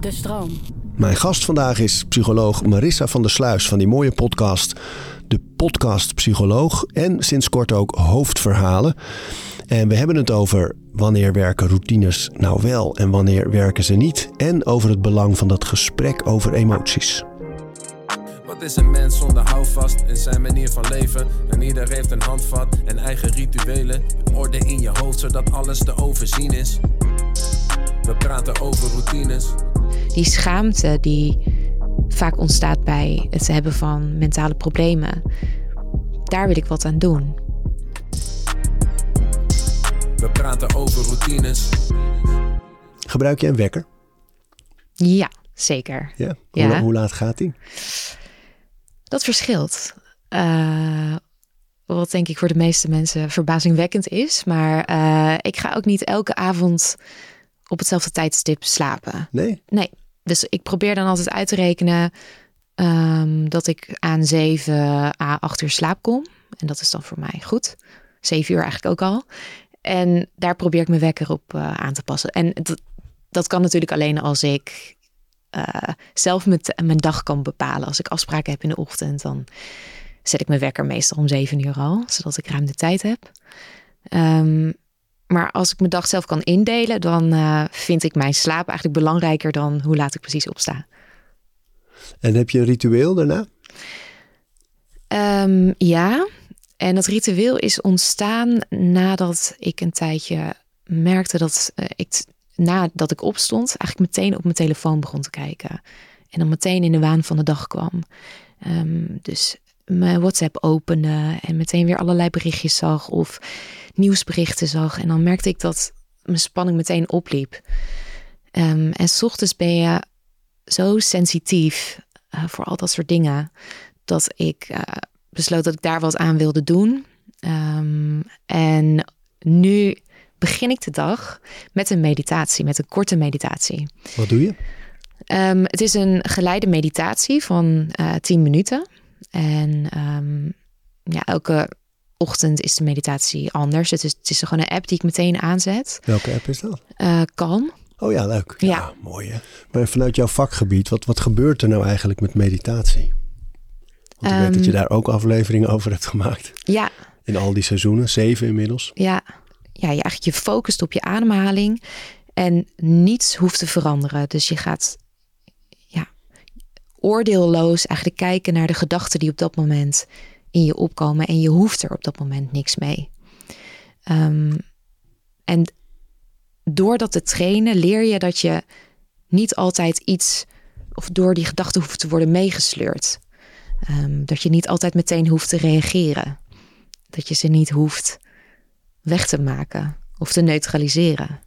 De stroom. Mijn gast vandaag is psycholoog Marissa van der Sluis van die mooie podcast, de Podcast Psycholoog en sinds kort ook Hoofdverhalen. En we hebben het over wanneer werken routines nou wel en wanneer werken ze niet. En over het belang van dat gesprek over emoties. Wat is een mens zonder houvast in zijn manier van leven? En ieder heeft een handvat en eigen rituelen. Orde in je hoofd zodat alles te overzien is. We praten over routines. Die schaamte die vaak ontstaat bij het hebben van mentale problemen, daar wil ik wat aan doen. We praten over routines. Gebruik je een wekker? Ja, zeker. Ja. Ja. Hoe, hoe laat gaat die? Dat verschilt. Eh, wat denk ik voor de meeste mensen verbazingwekkend is. Maar eh, ik ga ook niet elke avond op hetzelfde tijdstip slapen. Nee? Nee. Dus ik probeer dan altijd uit te rekenen ehm, dat ik aan 7 à 8 uur slaap kom. En dat is dan voor mij goed. 7 uur eigenlijk ook al. En daar probeer ik mijn wekker op eh, aan te passen. En dat, dat kan natuurlijk alleen als ik eh, zelf met, mijn dag kan bepalen. Als ik afspraken heb in de ochtend, dan zet ik mijn wekker meestal om 7 uur al, zodat ik ruim de tijd heb. Ehm, maar als ik mijn dag zelf kan indelen, dan eh, vind ik mijn slaap eigenlijk belangrijker dan hoe laat ik precies opsta. En heb je een ritueel daarna? Ehm, ja, en dat ritueel is ontstaan nadat ik een tijdje merkte dat eh, ik, nadat ik opstond, eigenlijk meteen op mijn telefoon begon te kijken. En dan meteen in de waan van de dag kwam. Ehm, dus mijn WhatsApp opende en meteen weer allerlei berichtjes zag of nieuwsberichten zag. En dan merkte ik dat mijn spanning meteen opliep. Ehm, en s ochtends ben je zo sensitief eh, voor al dat soort dingen dat ik eh, besloot dat ik daar wat aan wilde doen. Ehm, en nu begin ik de dag met een meditatie, met een korte meditatie. Wat doe je? Ehm, het is een geleide meditatie van eh 10 minuten. En ehm, ja, elke ochtend is de meditatie anders. Het is, het is gewoon een app die ik meteen aanzet. Welke app is dat? Calm. Oh ja, leuk. Ja. mooi hè. Maar vanuit jouw vakgebied, wat, wat gebeurt er nou eigenlijk met meditatie? Want ik weet dat je Ehm, daar ook afleveringen over hebt gemaakt. Ja, In al die seizoenen, zeven inmiddels. ja, ja, je eigenlijk je focust op je ademhaling en niets hoeft te veranderen. Dus je gaat oordeelloos eigenlijk kijken naar de gedachten die op dat moment in je opkomen en je hoeft er op dat moment niks mee. Ehm, en door dat te trainen leer je dat je niet altijd iets of door die gedachten hoeft te worden meegesleurd. Ehm, dat je niet altijd meteen hoeft te reageren. Dat je ze niet hoeft weg te maken of te neutraliseren.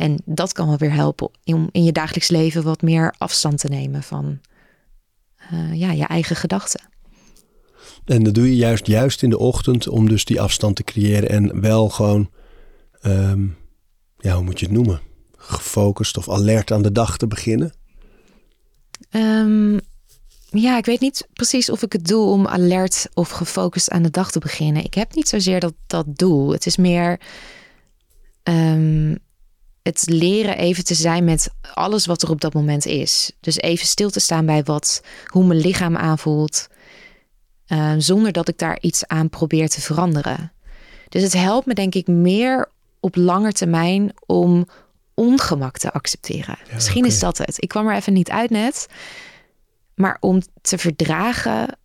En dat kan wel weer helpen om in je dagelijks leven wat meer afstand te nemen van eh, ja, je eigen gedachten. En dat doe je juist, juist in de ochtend om dus die afstand te creëren en wel gewoon, ehm, ja, hoe moet je het noemen? Gefocust of alert aan de dag te beginnen. Ehm, ja, ik weet niet precies of ik het doe om alert of gefocust aan de dag te beginnen. Ik heb niet zozeer dat, dat doel. Het is meer ehm, het leren even te zijn met alles wat er op dat moment is. Dus even stil te staan bij wat, hoe mijn lichaam aanvoelt. eh, zonder dat ik daar iets aan probeer te veranderen. Dus het helpt me denk ik meer op lange termijn om ongemak te accepteren. Misschien is dat het. Ik kwam er even niet uit net. Maar om te verdragen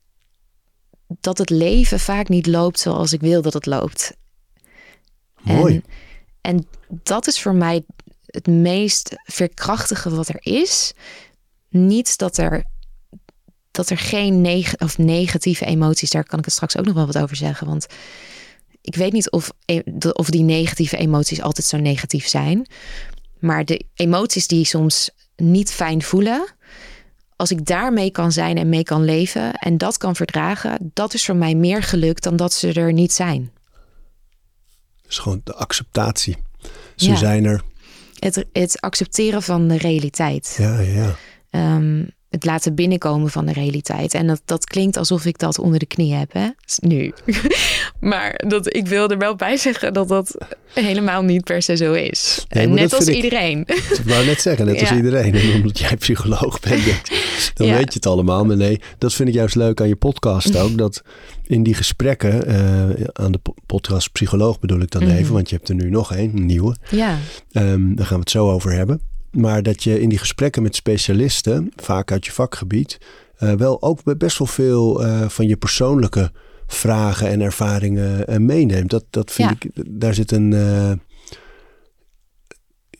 dat het leven vaak niet loopt zoals ik wil dat het loopt. Mooi. En, en dat is voor mij het meest verkrachtige wat er is. Niet dat er, dat er geen neg of negatieve emoties, daar kan ik het straks ook nog wel wat over zeggen. Want ik weet niet of, e- of die negatieve emoties altijd zo negatief zijn. Maar de emoties die soms niet fijn voelen, als ik daarmee kan zijn en mee kan leven en dat kan verdragen, dat is voor mij meer geluk dan dat ze er niet zijn. Dus gewoon de acceptatie. Ze Ja. zijn er. Het, het accepteren van de realiteit. Ja, ja. Ehm, het laten binnenkomen van de realiteit. En dat, dat klinkt alsof ik dat onder de knie heb, hè? Nu. maar dat, ik wil er wel bij zeggen dat dat helemaal niet per se zo is. Nee, net als ik- iedereen. Ik wou net zeggen, net als iedereen. En omdat jij psycholoog bent, dan Ja. weet je het allemaal. Maar nee, dat vind ik juist leuk aan je podcast ook. Dat in die gesprekken, eh, aan de po- podcast Psycholoog bedoel ik dan Mhm. even. Want je hebt er nu nog één, een nieuwe. ja, Ehm, daar gaan we het zo over hebben. Maar dat je in die gesprekken met specialisten, vaak uit je vakgebied, eh, wel ook best wel veel eh, van je persoonlijke vragen en ervaringen eh, meeneemt. Dat, dat vind Ja. ik, daar zit een.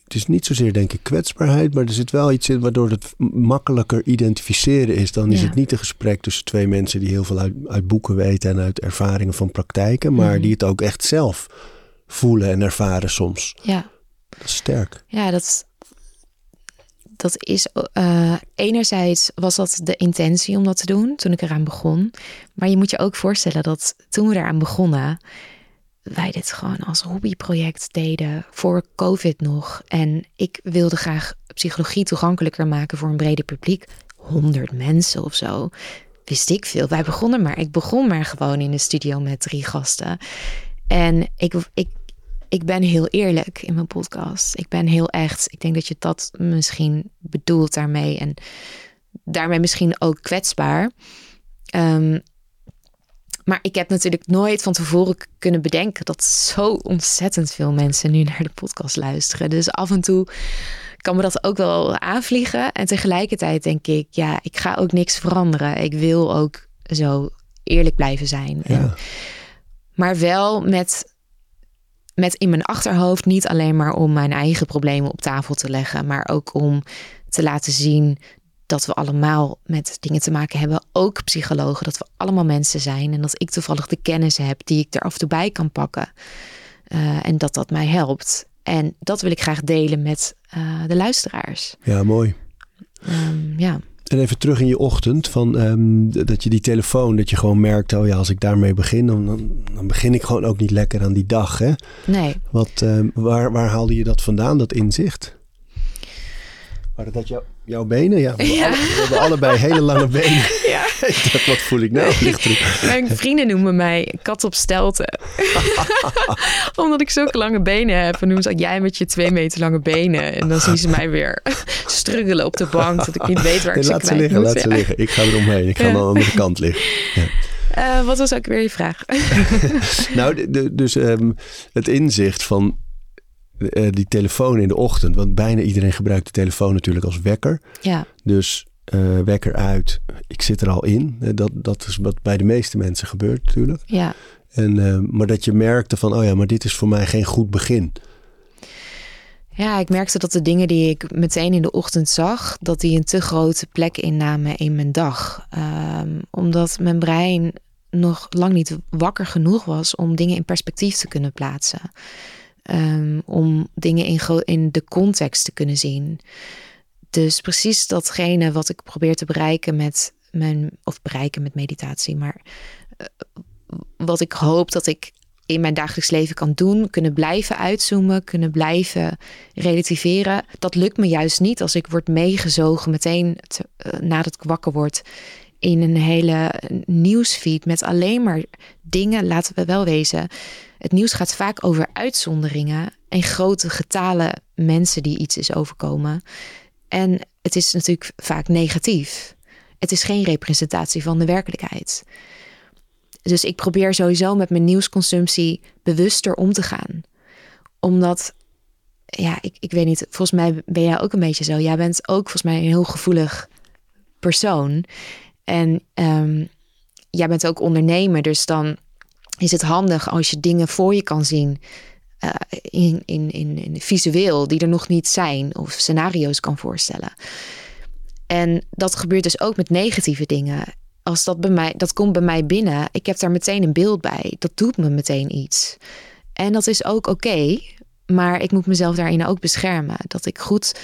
het is niet zozeer denk ik kwetsbaarheid, maar er zit wel iets in waardoor het makkelijker identificeren is. Dan is Ja. het niet een gesprek tussen twee mensen die heel veel uit, uit boeken weten en uit ervaringen van praktijken, maar Mhm. die het ook echt zelf voelen en ervaren soms. ja. Dat is sterk. Ja, dat, dat is. eh, enerzijds was dat de intentie om dat te doen toen ik eraan begon. Maar je moet je ook voorstellen dat toen we eraan begonnen. wij dit gewoon als hobbyproject deden voor COVID nog. En ik wilde graag psychologie toegankelijker maken voor een breder publiek. 100 mensen of zo. Wist ik veel. Wij begonnen maar. Ik begon maar gewoon in de studio met drie gasten. En ik, ik, ik ben heel eerlijk in mijn podcast. Ik ben heel echt. Ik denk dat je dat misschien bedoelt daarmee. En daarmee misschien ook kwetsbaar. Ehm, maar ik heb natuurlijk nooit van tevoren kunnen bedenken dat zo ontzettend veel mensen nu naar de podcast luisteren. Dus af en toe kan me dat ook wel aanvliegen. En tegelijkertijd denk ik, ja, ik ga ook niks veranderen. Ik wil ook zo eerlijk blijven zijn. En- maar wel met, met in mijn achterhoofd niet alleen maar om mijn eigen problemen op tafel te leggen, maar ook om te laten zien dat we allemaal met dingen te maken hebben, ook psychologen, dat we allemaal mensen zijn en dat ik toevallig de kennis heb die ik er af en toe bij kan pakken Eh, en dat dat mij helpt. En dat wil ik graag delen met eh, de luisteraars. ja, mooi. Ehm, ja. En even terug in je ochtend, van, ehm, dat je die telefoon, dat je gewoon merkt, oh ja, als ik daarmee begin, dan, dan, dan begin ik gewoon ook niet lekker aan die dag. Hè? Nee, Wat, ehm, waar, waar haalde je dat vandaan, dat inzicht? Waren dat jou, jouw benen? Ja, we hebben, Ja. alle- we hebben allebei hele lange benen. Ja. ik dacht, wat voel ik nou? Mijn vrienden noemen mij kat op stelten. Omdat ik zulke lange benen heb. En noemen ze jij met je twee meter lange benen. En dan zien ze mij weer struggelen op de bank. Dat ik niet weet waar ik Nee, ze laat ze liggen, moet. laat ze liggen. Ik ga eromheen. Ik ga aan de andere kant liggen. Eh, wat was ook weer je vraag? Nou, de, de- dus ehm, het inzicht van eh, die telefoon in de ochtend. Want bijna iedereen gebruikt de telefoon natuurlijk als wekker. ja, Dus eh, wekker uit, ik zit er al in. Eh, Dat, dat is wat bij de meeste mensen gebeurt natuurlijk. ja. En, maar dat je merkte van, oh ja, maar dit is voor mij geen goed begin. Ja, ik merkte dat de dingen die ik meteen in de ochtend zag, dat die een te grote plek innamen in mijn dag. Ehm, omdat mijn brein nog lang niet wakker genoeg was om dingen in perspectief te kunnen plaatsen. Ehm, om dingen in, in de context te kunnen zien. Dus precies datgene wat ik probeer te bereiken met mijn, of bereiken met meditatie, maar eh, wat ik hoop dat ik in mijn dagelijks leven kan doen, kunnen blijven uitzoomen, kunnen blijven relativeren. Dat lukt me juist niet als ik word meegezogen meteen te- eh, nadat ik wakker word in een hele nieuwsfeed met alleen maar dingen. Laten we wel wezen. Het nieuws gaat vaak over uitzonderingen en grote getalen mensen die iets is overkomen. En het is natuurlijk vaak negatief. Het is geen representatie van de werkelijkheid. Dus ik probeer sowieso met mijn nieuwsconsumptie bewuster om te gaan. Omdat, ja, ik, ik weet niet, volgens mij ben jij ook een beetje zo. Jij bent ook volgens mij een heel gevoelig persoon. En ehm, jij bent ook ondernemer, dus dan is het handig als je dingen voor je kan zien. eh, in, in, in, in visueel, die er nog niet zijn, of scenario's kan voorstellen. En dat gebeurt dus ook met negatieve dingen. Als dat bij mij, dat komt bij mij binnen, ik heb daar meteen een beeld bij. Dat doet me meteen iets. En dat is ook oké, maar ik moet mezelf daarin ook beschermen. Dat ik goed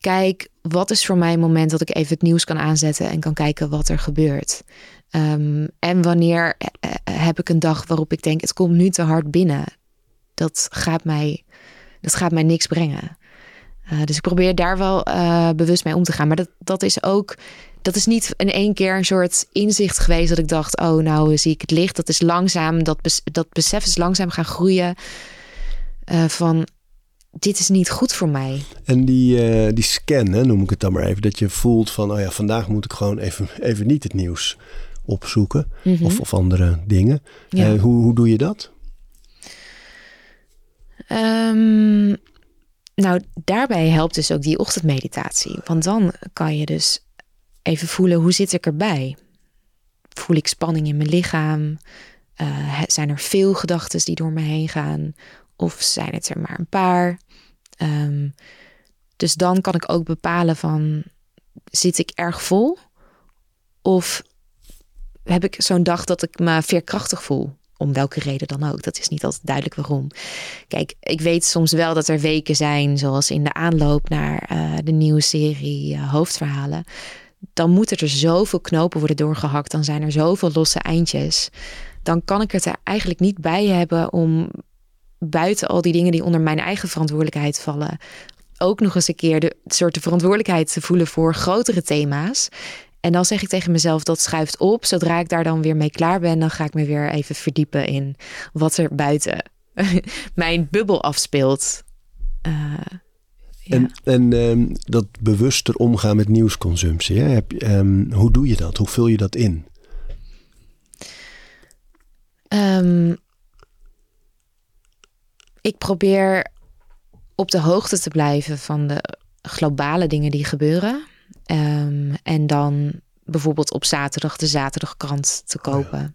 kijk, wat is voor mij een moment dat ik even het nieuws kan aanzetten en kan kijken wat er gebeurt. Ehm, en wanneer eh, eh, heb ik een dag waarop ik denk, het komt nu te hard binnen. Dat gaat mij, dat gaat mij niks brengen. Uh, dus ik probeer daar wel bewust mee om te gaan. Maar dat, dat is ook. Dat is niet in één keer een soort inzicht geweest dat ik dacht: oh, nou zie ik het licht. Dat is langzaam, dat, dat besef is langzaam gaan groeien. Van dit is niet goed voor mij. En die, die scan, hè, noem ik het dan maar even. Dat je voelt van: oh ja, vandaag moet ik gewoon even, even niet het nieuws opzoeken. Mm -hmm. of, of andere dingen. Ja. hoe, hoe doe je dat? Um, nou, daarbij helpt dus ook die ochtendmeditatie. Want dan kan je dus even voelen hoe zit ik erbij. Voel ik spanning in mijn lichaam? Uh, zijn er veel gedachten die door me heen gaan? Of zijn het er maar een paar? Um, dus dan kan ik ook bepalen van zit ik erg vol? Of heb ik zo'n dag dat ik me veerkrachtig voel? om welke reden dan ook. Dat is niet altijd duidelijk waarom. Kijk, ik weet soms wel dat er weken zijn, zoals in de aanloop naar uh, de nieuwe serie uh, hoofdverhalen. Dan moeten er zoveel knopen worden doorgehakt. Dan zijn er zoveel losse eindjes. Dan kan ik het er eigenlijk niet bij hebben om buiten al die dingen die onder mijn eigen verantwoordelijkheid vallen. Ook nog eens een keer de soort de verantwoordelijkheid te voelen voor grotere thema's. En dan zeg ik tegen mezelf dat schuift op. Zodra ik daar dan weer mee klaar ben, dan ga ik me weer even verdiepen in wat er buiten mijn bubbel afspeelt. Uh, ja. En, en um, dat bewuster omgaan met nieuwsconsumptie. Hè? Heb, um, hoe doe je dat? Hoe vul je dat in? Um, ik probeer op de hoogte te blijven van de globale dingen die gebeuren. Um, en dan bijvoorbeeld op zaterdag de zaterdagkrant te kopen.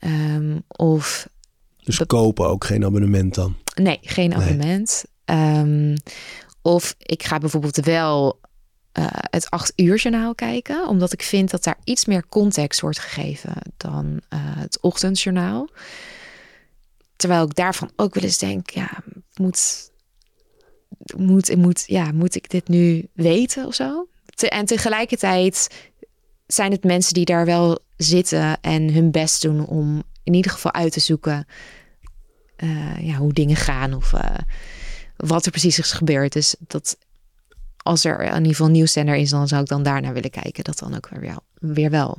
Oh ja. um, of dus kopen ook geen abonnement dan? Nee, geen nee. abonnement. Um, of ik ga bijvoorbeeld wel uh, het acht uur journaal kijken, omdat ik vind dat daar iets meer context wordt gegeven dan uh, het ochtendjournaal. Terwijl ik daarvan ook wel eens denk, ja, moet, moet, moet, ja, moet ik dit nu weten of zo? en tegelijkertijd zijn het mensen die daar wel zitten en hun best doen om in ieder geval uit te zoeken uh, ja, hoe dingen gaan of uh, wat er precies is gebeurd. Dus dat als er in ieder geval nieuwszender is, dan zou ik dan daarnaar willen kijken. Dat dan ook weer. Weer wel.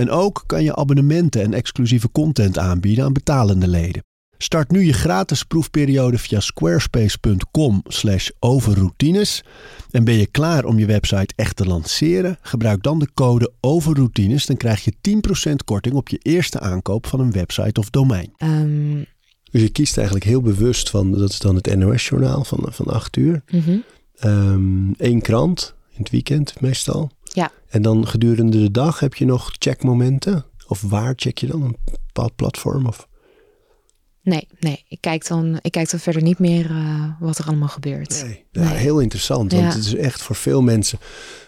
En ook kan je abonnementen en exclusieve content aanbieden aan betalende leden. Start nu je gratis proefperiode via squarespace.com slash overroutines. En ben je klaar om je website echt te lanceren? Gebruik dan de code overroutines. Dan krijg je 10% korting op je eerste aankoop van een website of domein. Um... Dus je kiest eigenlijk heel bewust van, dat is dan het NOS-journaal van, van 8 uur. Mm -hmm. um, Eén krant, in het weekend meestal. Ja. En dan gedurende de dag heb je nog checkmomenten? Of waar check je dan? Een bepaald platform? Of? Nee, nee. Ik kijk dan, ik kijk dan verder niet meer uh, wat er allemaal gebeurt. Nee, ja, nee. heel interessant. Want ja. het is echt voor veel mensen,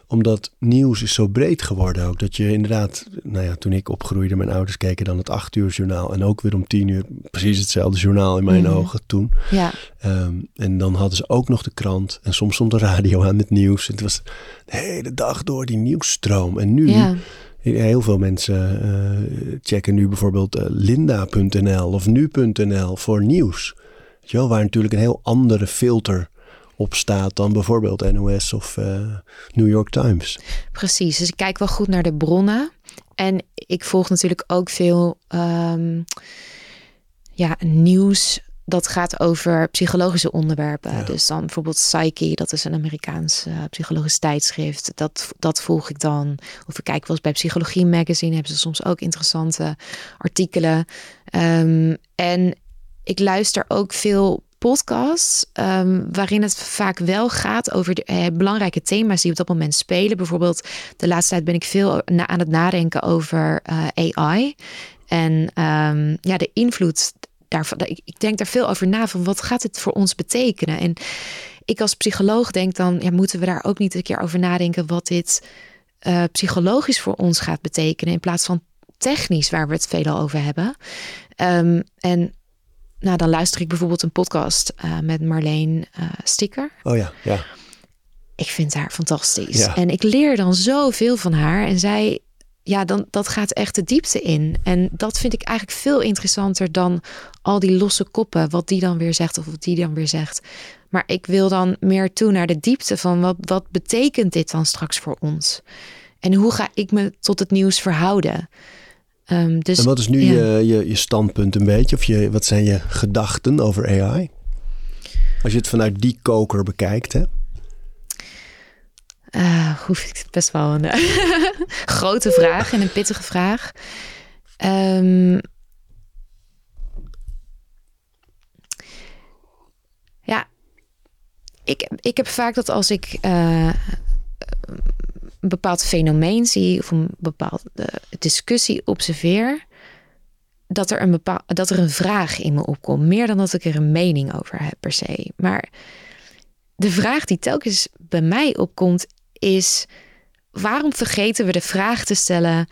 omdat nieuws is zo breed geworden ook. Dat je inderdaad, nou ja, toen ik opgroeide, mijn ouders keken dan het acht uur journaal. En ook weer om tien uur precies hetzelfde journaal in mijn mm. ogen toen. Ja. Um, en dan hadden ze ook nog de krant. En soms stond de radio aan met nieuws. En het was de hele dag door die nieuwsstroom. En nu... Ja Heel veel mensen uh, checken nu bijvoorbeeld uh, linda.nl of nu.nl voor nieuws. Weet je wel, waar natuurlijk een heel andere filter op staat dan bijvoorbeeld NOS of uh, New York Times. Precies, dus ik kijk wel goed naar de bronnen. En ik volg natuurlijk ook veel um, ja, nieuws dat gaat over psychologische onderwerpen. Ja. Dus dan bijvoorbeeld Psyche, dat is een Amerikaans uh, psychologisch tijdschrift. Dat, dat volg ik dan. Of ik kijk wel eens bij Psychologie Magazine, hebben ze soms ook interessante artikelen. Um, en ik luister ook veel podcasts um, waarin het vaak wel gaat over de eh, belangrijke thema's die op dat moment spelen. Bijvoorbeeld de laatste tijd ben ik veel na aan het nadenken over uh, AI. En um, ja, de invloed daarvan, ik, ik denk daar veel over na van wat gaat het voor ons betekenen. En ik als psycholoog denk dan, ja, moeten we daar ook niet een keer over nadenken wat dit uh, psychologisch voor ons gaat betekenen in plaats van technisch, waar we het veelal over hebben. Um, en nou, dan luister ik bijvoorbeeld een podcast uh, met Marleen uh, Sticker. Oh ja, ja. Ik vind haar fantastisch. Ja. En ik leer dan zoveel van haar. En zij, ja, dan, dat gaat echt de diepte in. En dat vind ik eigenlijk veel interessanter dan al die losse koppen. Wat die dan weer zegt of wat die dan weer zegt. Maar ik wil dan meer toe naar de diepte van wat, wat betekent dit dan straks voor ons? En hoe ga ik me tot het nieuws verhouden? Um, dus, en wat is nu je, je, je, standpunt een beetje? Of je, wat zijn je gedachten over AI? Als je het vanuit die koker bekijkt, hè? Uh, hoef ik best wel een grote vraag en een pittige vraag. Um, ja, ik, ik heb vaak dat als ik uh, een bepaald fenomeen zie of een bepaalde discussie observeer, dat er een, bepaal, dat er een vraag in me opkomt. Meer dan dat ik er een mening over heb per se. Maar de vraag die telkens bij mij opkomt is: waarom vergeten we de vraag te stellen: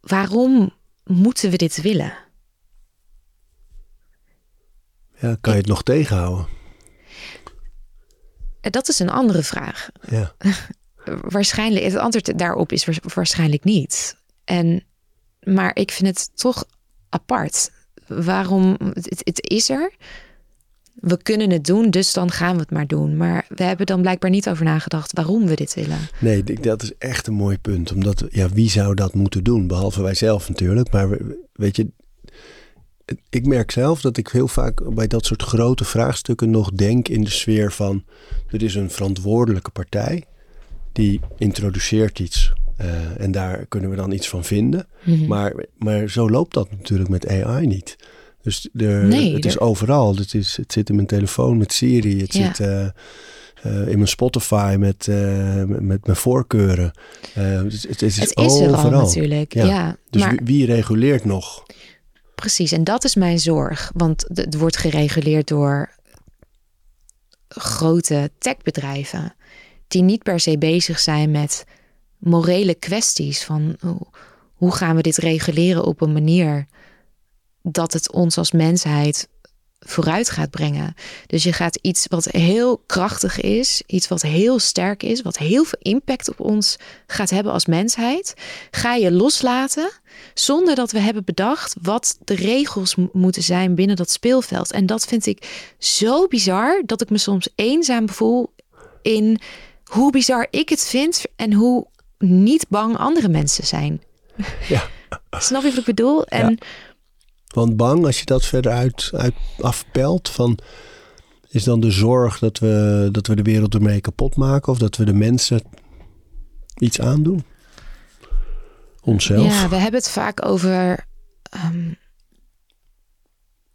waarom moeten we dit willen? Ja, kan je het nog tegenhouden? Dat is een andere vraag. Ja. waarschijnlijk, het antwoord daarop is waarschijnlijk niet. En, maar ik vind het toch apart. Waarom? Het, het is er. We kunnen het doen, dus dan gaan we het maar doen. Maar we hebben dan blijkbaar niet over nagedacht waarom we dit willen. Nee, dat is echt een mooi punt. Omdat, ja, wie zou dat moeten doen? Behalve wij zelf natuurlijk. Maar weet je, ik merk zelf dat ik heel vaak bij dat soort grote vraagstukken nog denk in de sfeer van: er is een verantwoordelijke partij die introduceert iets. Uh, en daar kunnen we dan iets van vinden. Mhm. maar, maar zo loopt dat natuurlijk met AI niet. Dus nee, het is overal. Het, is, het zit in mijn telefoon met Siri. Het zit uh, uh, in mijn Spotify met, met mijn voorkeuren. het, het, is, het is overal natuurlijk. Ja. ja dus wie, wie, reguleert nog? Precies, en dat is mijn zorg. Want het wordt gereguleerd door grote techbedrijven die niet per se bezig zijn met morele kwesties van hoe gaan we dit reguleren op een manier dat het ons als mensheid vooruit gaat brengen. Dus je gaat iets wat heel krachtig is, iets wat heel sterk is, wat heel veel impact op ons gaat hebben als mensheid, ga je loslaten zonder dat we hebben bedacht wat de regels moeten zijn binnen dat speelveld. En dat vind ik zo bizar dat ik me soms eenzaam voel in hoe bizar ik het vind en hoe niet bang andere mensen zijn. Ja. Snap je wat ik bedoel? En, Want bang, als je dat verder uit, uit afpelt, van is dan de zorg dat we, dat we de wereld ermee kapot maken of dat we de mensen iets aandoen? Onszelf? Ja, we hebben het vaak over um,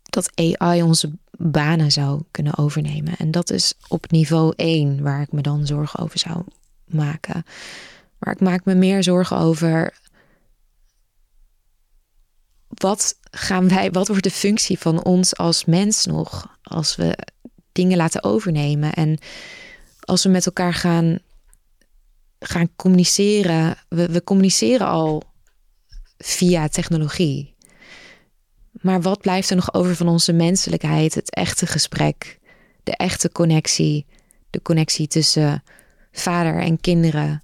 dat AI onze banen zou kunnen overnemen. En dat is op niveau 1 waar ik me dan zorgen over zou maken. Maar ik maak me meer zorgen over wat gaan wij, wat wordt de functie van ons als mens nog als we dingen laten overnemen en als we met elkaar gaan, gaan communiceren. We, we communiceren al via technologie. Maar wat blijft er nog over van onze menselijkheid? Het echte gesprek, de echte connectie, de connectie tussen vader en kinderen.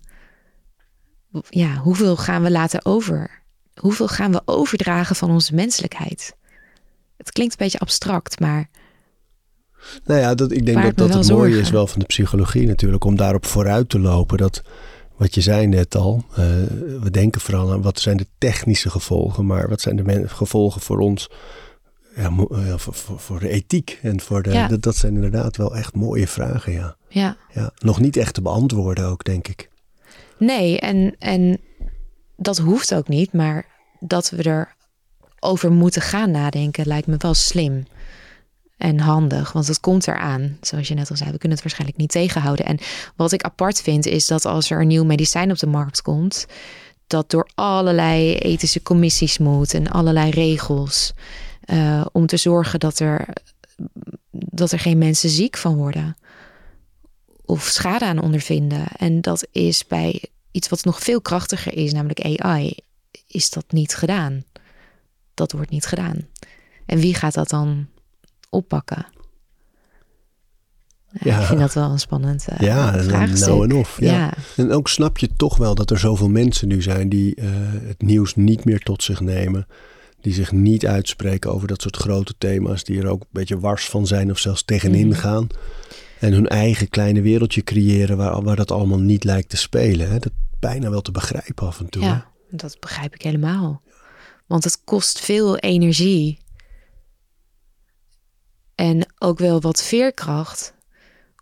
Ja, hoeveel gaan we laten over? Hoeveel gaan we overdragen van onze menselijkheid? Het klinkt een beetje abstract, maar. Nou ja, dat, ik denk dat dat het mooie is wel van de psychologie natuurlijk, om daarop vooruit te lopen. Dat wat je zei net al, uh, we denken vooral aan wat zijn de technische gevolgen, maar wat zijn de gevolgen voor ons, ja, voor, voor, voor, de ethiek en voor de, dat, dat, zijn inderdaad wel echt mooie vragen, ja. ja. Ja. Nog niet echt te beantwoorden ook, denk ik. Nee, en, en dat hoeft ook niet, maar dat we er over moeten gaan nadenken lijkt me wel slim en handig, want het komt eraan. Zoals je net al zei, we kunnen het waarschijnlijk niet tegenhouden. En wat ik apart vind, is dat als er een nieuw medicijn op de markt komt, dat door allerlei ethische commissies moet en allerlei regels uh, om te zorgen dat er, dat er geen mensen ziek van worden. of schade aan ondervinden. En dat is bij iets wat nog veel krachtiger is, namelijk AI, is dat niet gedaan. Dat wordt niet gedaan. En wie gaat dat dan oppakken? Ja, Ik vind dat wel een spannend uh, ja, vraagstuk. Nou en of. Ja. Ja. En ook snap je toch wel dat er zoveel mensen nu zijn die eh, het nieuws niet meer tot zich nemen. Die zich niet uitspreken over dat soort grote thema's. Die er ook een beetje wars van zijn of zelfs tegenin Mhm. gaan. En hun eigen kleine wereldje creëren waar, waar dat allemaal niet lijkt te spelen. Hè? Dat bijna wel te begrijpen af en toe. hè? Ja, dat begrijp ik helemaal. Want het kost veel energie. En ook wel wat veerkracht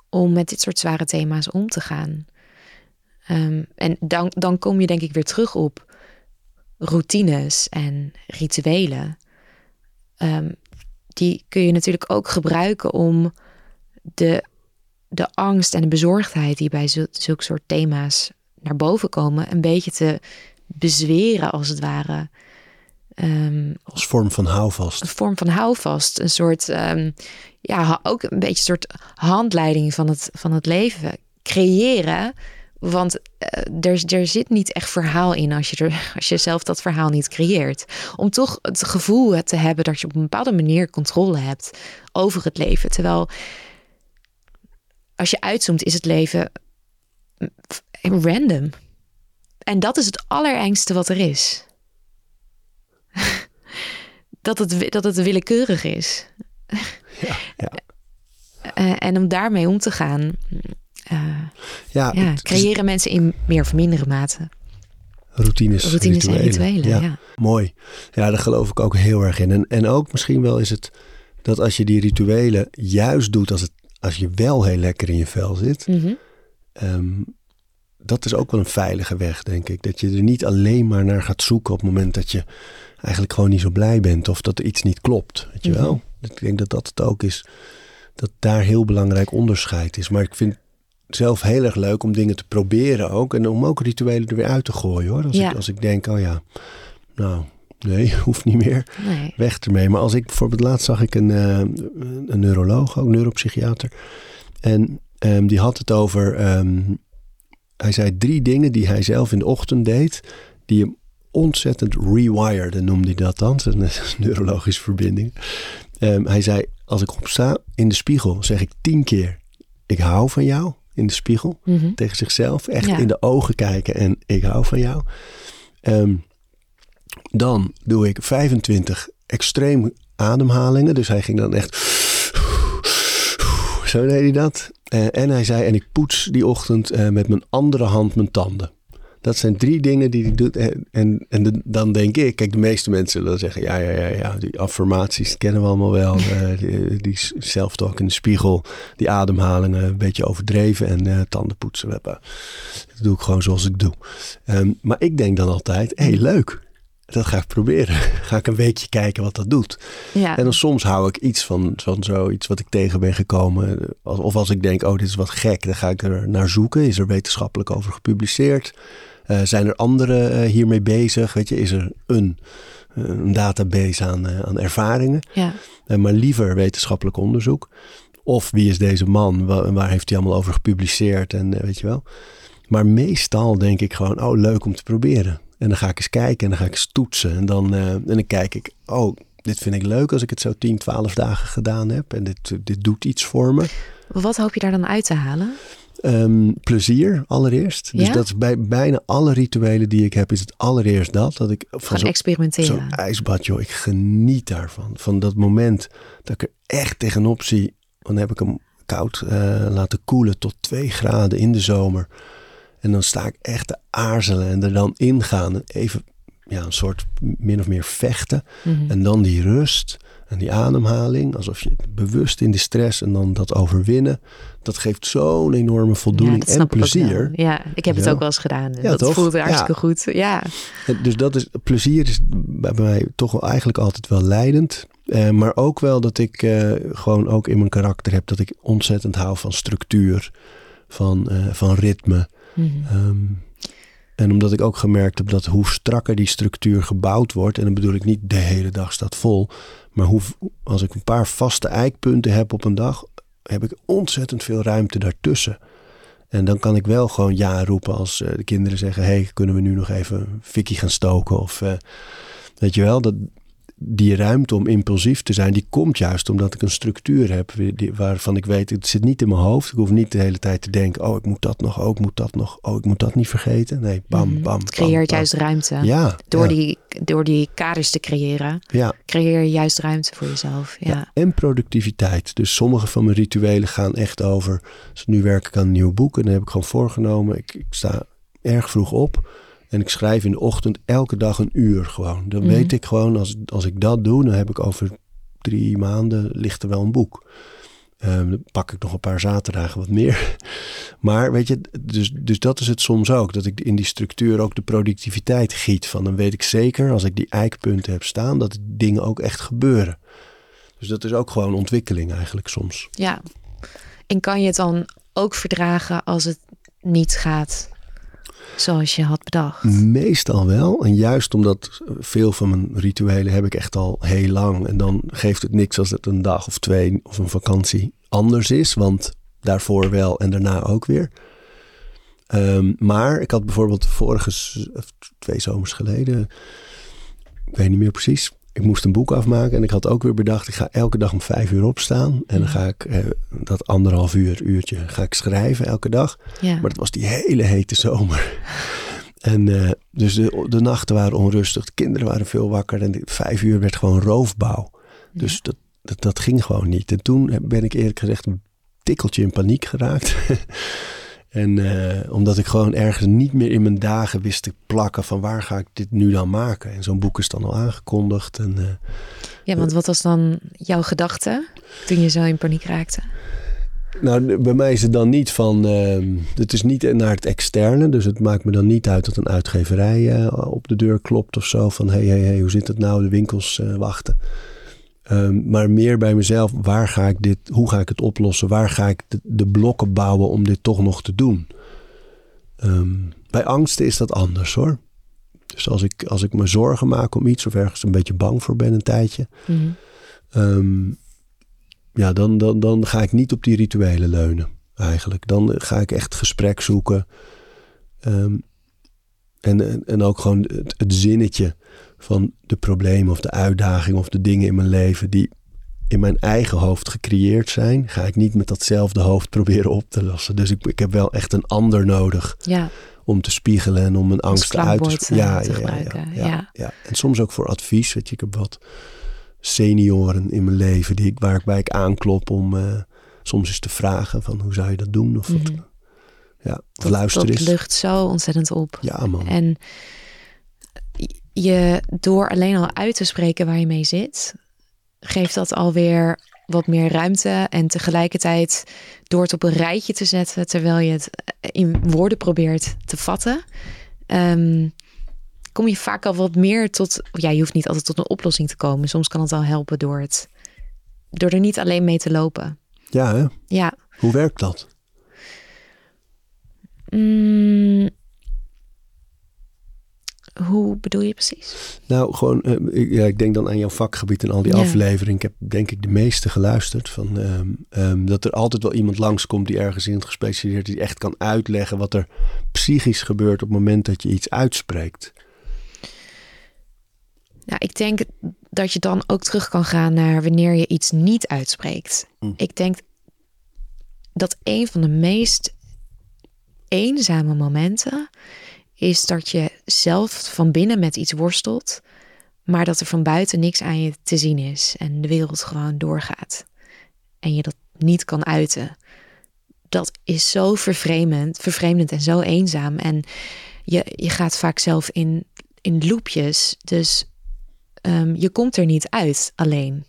om met dit soort zware thema's om te gaan. Ehm, en dan, dan kom je denk ik weer terug op routines en rituelen. Ehm, die kun je natuurlijk ook gebruiken om de, de angst en de bezorgdheid die bij zul- zulke soort thema's naar boven komen, een beetje te bezweren als het ware. Ehm, Als vorm van houvast. een vorm van houvast, een soort, ehm, ja, ook een beetje een soort handleiding van het, van het leven creëren. Want eh, er, er zit niet echt verhaal in als je, er, als je zelf dat verhaal niet creëert. Om toch het gevoel te hebben dat je op een bepaalde manier controle hebt over het leven. Terwijl als je uitzoomt, is het leven random. En dat is het allerengste wat er is. dat, het, dat het willekeurig is. ja. Eh, en om daarmee om te gaan, eh, Ja, ja, het is creëren mensen in meer of mindere mate routines, routines en rituelen. Ja. Ja. Mooi. Ja, daar geloof ik ook heel erg in. En, en ook misschien wel is het dat als je die rituelen juist doet als, het, als je wel heel lekker in je vel zit. Mhm. ehm, dat is ook wel een veilige weg, denk ik. Dat je er niet alleen maar naar gaat zoeken op het moment dat je eigenlijk gewoon niet zo blij bent. Of dat er iets niet klopt, weet je Mhm. wel. Ik denk dat dat het ook is. Dat daar heel belangrijk onderscheid is. Maar ik vind het zelf heel erg leuk om dingen te proberen ook. En om ook rituelen er weer uit te gooien hoor. Als, Ja. ik, als ik denk, oh ja, nou, nee, hoeft niet meer. Nee. Weg ermee. Maar als ik bijvoorbeeld laatst zag ik een, eh, een neuroloog, ook neuropsychiater. En ehm, die had het over, ehm, hij zei drie dingen die hij zelf in de ochtend deed. Die hem ontzettend rewireden, noemde hij dat dan. Een neurologische verbinding. Ehm, hij zei, als ik opsta in de spiegel, zeg ik tien keer, ik hou van jou in de spiegel Mhm. tegen zichzelf. Echt Ja. in de ogen kijken en ik hou van jou. Ehm, dan doe ik 25 extreem ademhalingen. Dus hij ging dan echt... Zo deed hij dat. Eh, en hij zei, en ik poets die ochtend eh, met mijn andere hand mijn tanden. Dat zijn drie dingen die hij doet. En, en, en de- dan denk ik, kijk, de meeste mensen zullen zeggen, ja, ja, ja, ja, die affirmaties kennen we allemaal wel. Eh, die, die self-talk in de spiegel, die ademhalingen, een beetje overdreven en eh, tanden poetsen. Dat doe ik gewoon zoals ik doe. Ehm, maar ik denk dan altijd, hé, hey, leuk. Dat ga ik proberen. Ga ik een weekje kijken wat dat doet. Ja. En dan soms hou ik iets van, van zoiets wat ik tegen ben gekomen. Of als ik denk, oh, dit is wat gek, dan ga ik er naar zoeken. Is er wetenschappelijk over gepubliceerd? Eh, zijn er anderen eh, hiermee bezig? Weet je, is er een, eh, een database aan, aan ervaringen? ja. Maar liever wetenschappelijk onderzoek. Of wie is deze man? Wa- Waar heeft hij allemaal over gepubliceerd? En weet je wel. Maar meestal denk ik gewoon, oh leuk om te proberen. En dan ga ik eens kijken en dan ga ik eens toetsen. En dan, eh, en dan kijk ik, oh dit vind ik leuk als ik het zo 10, 12 dagen gedaan heb. En dit, dit doet iets voor me. Wat hoop je daar dan uit te halen? Ehm, plezier allereerst. Dus dat is bij bijna alle rituelen die ik heb, is het allereerst dat. Dat ik van experimenteren. Zo'n ijsbad, joh. Ik geniet daarvan. Van dat moment dat ik er echt tegenop zie. Dan heb ik hem koud eh, laten koelen tot 2 graden in de zomer. En dan sta ik echt te aarzelen en er dan ingaan. En even ja, een soort min of meer vechten. Mhm. En dan die rust en die ademhaling. Alsof je bewust in de stress en dan dat overwinnen. Dat geeft zo'n enorme voldoening en ik plezier. Ja, ik heb het ook wel eens gedaan. Ja, dat toch? voelt hartstikke goed. Ja. Dus dat is, plezier is bij mij toch wel eigenlijk altijd wel leidend. Eh, maar ook wel dat ik eh, gewoon ook in mijn karakter heb dat ik ontzettend hou van structuur, van, eh, van ritme. Mhm. Ehm, en omdat ik ook gemerkt heb dat hoe strakker die structuur gebouwd wordt, en dan bedoel ik niet de hele dag staat vol, maar hoe, als ik een paar vaste eikpunten heb op een dag, heb ik ontzettend veel ruimte daartussen. En dan kan ik wel gewoon ja roepen als eh, de kinderen zeggen: hey, kunnen we nu nog even fikkie gaan stoken? Of eh, weet je wel, dat, die ruimte om impulsief te zijn, die komt juist omdat ik een structuur heb waarvan ik weet, het zit niet in mijn hoofd. Ik hoef niet de hele tijd te denken, oh, ik moet dat nog, oh, ik moet dat nog, oh, ik moet dat niet vergeten. Nee, bam, Mhm. bam. Het creëert bam, juist ruimte. Ja. Door, ja, Die, door die kaders te creëren, Ja, creëer je juist ruimte voor jezelf. Ja. ja. En productiviteit. Dus sommige van mijn rituelen gaan echt over. Dus nu werk ik aan een nieuw boek en dan heb ik gewoon voorgenomen. Ik, ik sta erg vroeg op. En ik schrijf in de ochtend elke dag een uur gewoon. Dan Mhm. weet ik gewoon, als, als ik dat doe, dan heb ik over drie maanden ligt er wel een boek. Ehm, dan pak ik nog een paar zaterdagen wat meer. Maar weet je, dus, dus dat is het soms ook. Dat ik in die structuur ook de productiviteit giet. Van dan weet ik zeker, als ik die eikpunten heb staan, dat dingen ook echt gebeuren. Dus dat is ook gewoon ontwikkeling eigenlijk soms. ja. En kan je het dan ook verdragen als het niet gaat zoals je had bedacht? Meestal wel. En juist omdat veel van mijn rituelen heb ik echt al heel lang. En dan geeft het niks als het een dag of twee of een vakantie anders is. Want daarvoor wel en daarna ook weer. Ehm, maar ik had bijvoorbeeld vorige twee zomers geleden, ik weet niet meer precies. Ik moest een boek afmaken en ik had ook weer bedacht, ik ga elke dag om vijf uur opstaan. En dan ga ik eh, dat anderhalf uur, uurtje, ga ik schrijven elke dag. Ja. Maar het was die hele hete zomer. En eh, dus de, de nachten waren onrustig, de kinderen waren veel wakker en de vijf uur werd gewoon roofbouw. Dus dat, dat, dat ging gewoon niet. En toen ben ik eerlijk gezegd een tikkeltje in paniek geraakt. en eh, omdat ik gewoon ergens niet meer in mijn dagen wist te plakken van waar ga ik dit nu dan maken. En zo'n boek is dan al aangekondigd. En, eh, ja, want wat was dan jouw gedachte toen je zo in paniek raakte? Nou, bij mij is het dan niet van. ehm, het is niet naar het externe. Dus het maakt me dan niet uit dat een uitgeverij eh, op de deur klopt of zo. Van hey, hey, hey, hoe zit het nou? De winkels eh, wachten. Ehm, maar meer bij mezelf. Waar ga ik dit? Hoe ga ik het oplossen? Waar ga ik de, de blokken bouwen om dit toch nog te doen? Ehm, bij angsten is dat anders hoor. Dus als ik, als ik me zorgen maak om iets of ergens een beetje bang voor ben een tijdje. Mhm. Ehm, ja, dan, dan, dan ga ik niet op die rituelen leunen, eigenlijk. Dan ga ik echt gesprek zoeken. En, en, en ook gewoon het, het zinnetje van de problemen of de uitdagingen of de dingen in mijn leven die in mijn eigen hoofd gecreëerd zijn, ga ik niet met datzelfde hoofd proberen op te lossen. Dus ik, ik heb wel echt een ander nodig Ja, om te spiegelen en om mijn Als angst uit te eh, ja, te ja, ja, ja, gebruiken, ja, ja. En soms ook voor advies. Weet je, ik heb wat senioren in mijn leven die ik, waar ik bij ik aanklop om eh, soms eens te vragen van hoe zou je dat doen? Of, wat, Mhm. ja, of dat, luister dat eens. lucht zo ontzettend op. Ja man. En je door alleen al uit te spreken waar je mee zit, geeft dat alweer wat meer ruimte. En tegelijkertijd door het op een rijtje te zetten, terwijl je het in woorden probeert te vatten, ehm, kom je vaak al wat meer tot. Ja, je hoeft niet altijd tot een oplossing te komen. Soms kan het al helpen door het. Door er niet alleen mee te lopen. Ja, hè? Ja. hoe werkt dat? Mm, hoe bedoel je precies? Nou, gewoon, eh, ik, ja, ik denk dan aan jouw vakgebied en al die Ja. afleveringen. Ik heb denk ik de meeste geluisterd. Van, ehm, ehm, dat er altijd wel iemand langskomt die ergens in het gespecialiseerd is. Die echt kan uitleggen wat er psychisch gebeurt op het moment dat je iets uitspreekt. Nou, ik denk dat je dan ook terug kan gaan naar wanneer je iets niet uitspreekt. Mm. Ik denk dat een van de meest eenzame momenten is dat je zelf van binnen met iets worstelt, maar dat er van buiten niks aan je te zien is en de wereld gewoon doorgaat en je dat niet kan uiten. Dat is zo vervreemdend, vervreemdend en zo eenzaam. En je, je gaat vaak zelf in, in loopjes. Dus Ehm, je komt er niet uit alleen.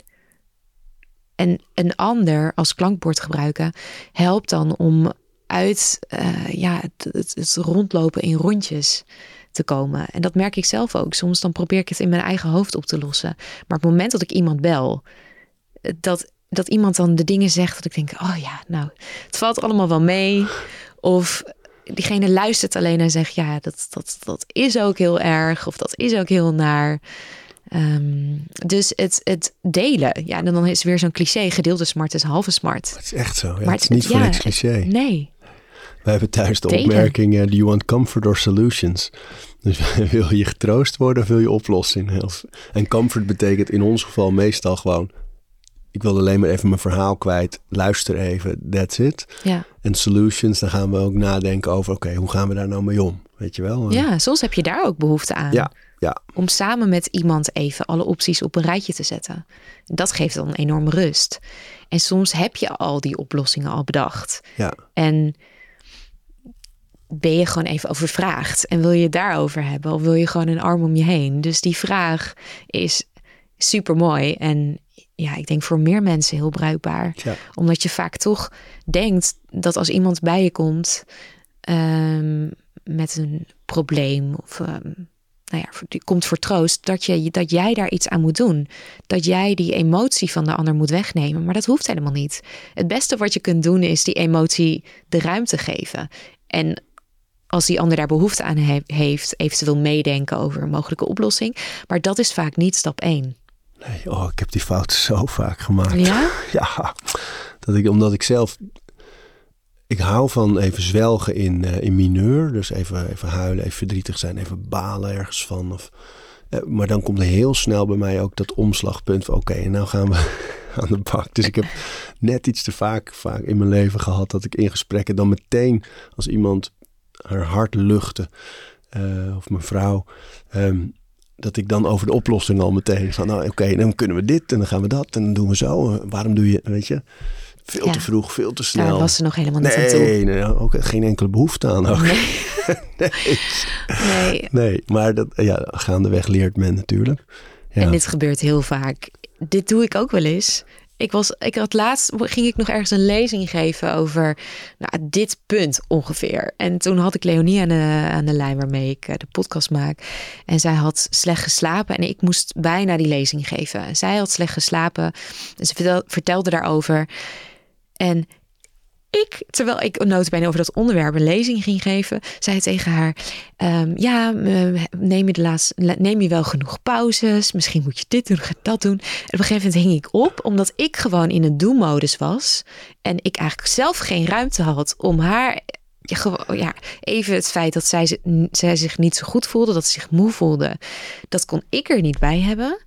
En een ander als klankbord gebruiken helpt dan om uit eh, ja, het, het, het rondlopen in rondjes te komen. En dat merk ik zelf ook. Soms dan probeer ik het in mijn eigen hoofd op te lossen. Maar op het moment dat ik iemand bel, dat, dat iemand dan de dingen zegt dat ik denk, oh ja, nou, het valt allemaal wel mee. Of diegene luistert alleen en zegt, ja, dat, dat, dat is ook heel erg. Of dat is ook heel naar. Ehm, dus het, het delen, ja, en dan is weer zo'n cliché: gedeelde smart is halve smart. Het is echt zo. Ja, Maar het is niet voor ja, niks cliché. Nee. We hebben thuis de Delen. opmerking: eh, Do you want comfort or solutions? Dus wil je getroost worden of wil je oplossing? En comfort betekent in ons geval meestal gewoon... Ik wil alleen maar even mijn verhaal kwijt. Luister even, that's it. Ja. En solutions, dan gaan we ook nadenken over... Oké, hoe gaan we daar nou mee om? Weet je wel? ja, soms heb je daar ook behoefte aan. Ja, ja. Om samen met iemand even alle opties op een rijtje te zetten. Dat geeft dan enorme rust. En soms heb je al die oplossingen al bedacht. ja. En ben je gewoon even overvraagd en wil je het daarover hebben of wil je gewoon een arm om je heen? Dus die vraag is super mooi en ja, ik denk voor meer mensen heel bruikbaar. Ja. Omdat je vaak toch denkt dat als iemand bij je komt ehm, met een probleem of ehm, nou ja, die komt voor troost, dat, je, dat jij daar iets aan moet doen. Dat jij die emotie van de ander moet wegnemen. Maar dat hoeft helemaal niet. Het beste wat je kunt doen is die emotie de ruimte geven. En als die ander daar behoefte aan he- heeft, eventueel meedenken over een mogelijke oplossing. Maar dat is vaak niet stap 1. Nee, oh, ik heb die fout zo vaak gemaakt. Ja? Ja, dat ik, omdat ik zelf... Ik hou van even zwelgen in, eh, in mineur. Dus even, even huilen, even verdrietig zijn, even balen ergens van. Of, eh, maar dan komt er heel snel bij mij ook dat omslagpunt van... Oké, en nou gaan we aan de bak. Dus ik heb net iets te vaak, vaak in mijn leven gehad... dat ik in gesprekken dan meteen als iemand haar hart luchtte... eh, of mijn vrouw... ehm, dat ik dan over de oplossing al meteen van, nou oké, dan kunnen we dit en dan gaan we dat en dan doen we zo. Eh, Waarom doe je, weet je, veel Ja. te vroeg, veel te snel. Daar was ze nog helemaal niet aan toe. nee, nee, ook geen enkele behoefte aan. Ook. Nee. nee. Nee, maar dat, ja, gaandeweg leert men natuurlijk. Ja. En dit gebeurt heel vaak. Dit doe ik ook wel eens. Ik, was, ik had laatst ging ik nog ergens een lezing geven over nou, dit punt ongeveer. En toen had ik Leonie aan de, aan de lijn waarmee ik eh, de podcast maak. En zij had slecht geslapen en ik moest bijna die lezing geven. En zij had slecht geslapen. En ze vertel- vertelde daarover. En ik, terwijl ik notabene over dat onderwerp een lezing ging geven, zei tegen haar: ehm, Ja, neem je, de laatste, neem je wel genoeg pauzes? Misschien moet je dit doen, dat doen. En op een gegeven moment hing ik op, omdat ik gewoon in een do-modus was. En ik eigenlijk zelf geen ruimte had om haar. Ja, even het feit dat zij, zij zich niet zo goed voelde, dat ze zich moe voelde, dat kon ik er niet bij hebben.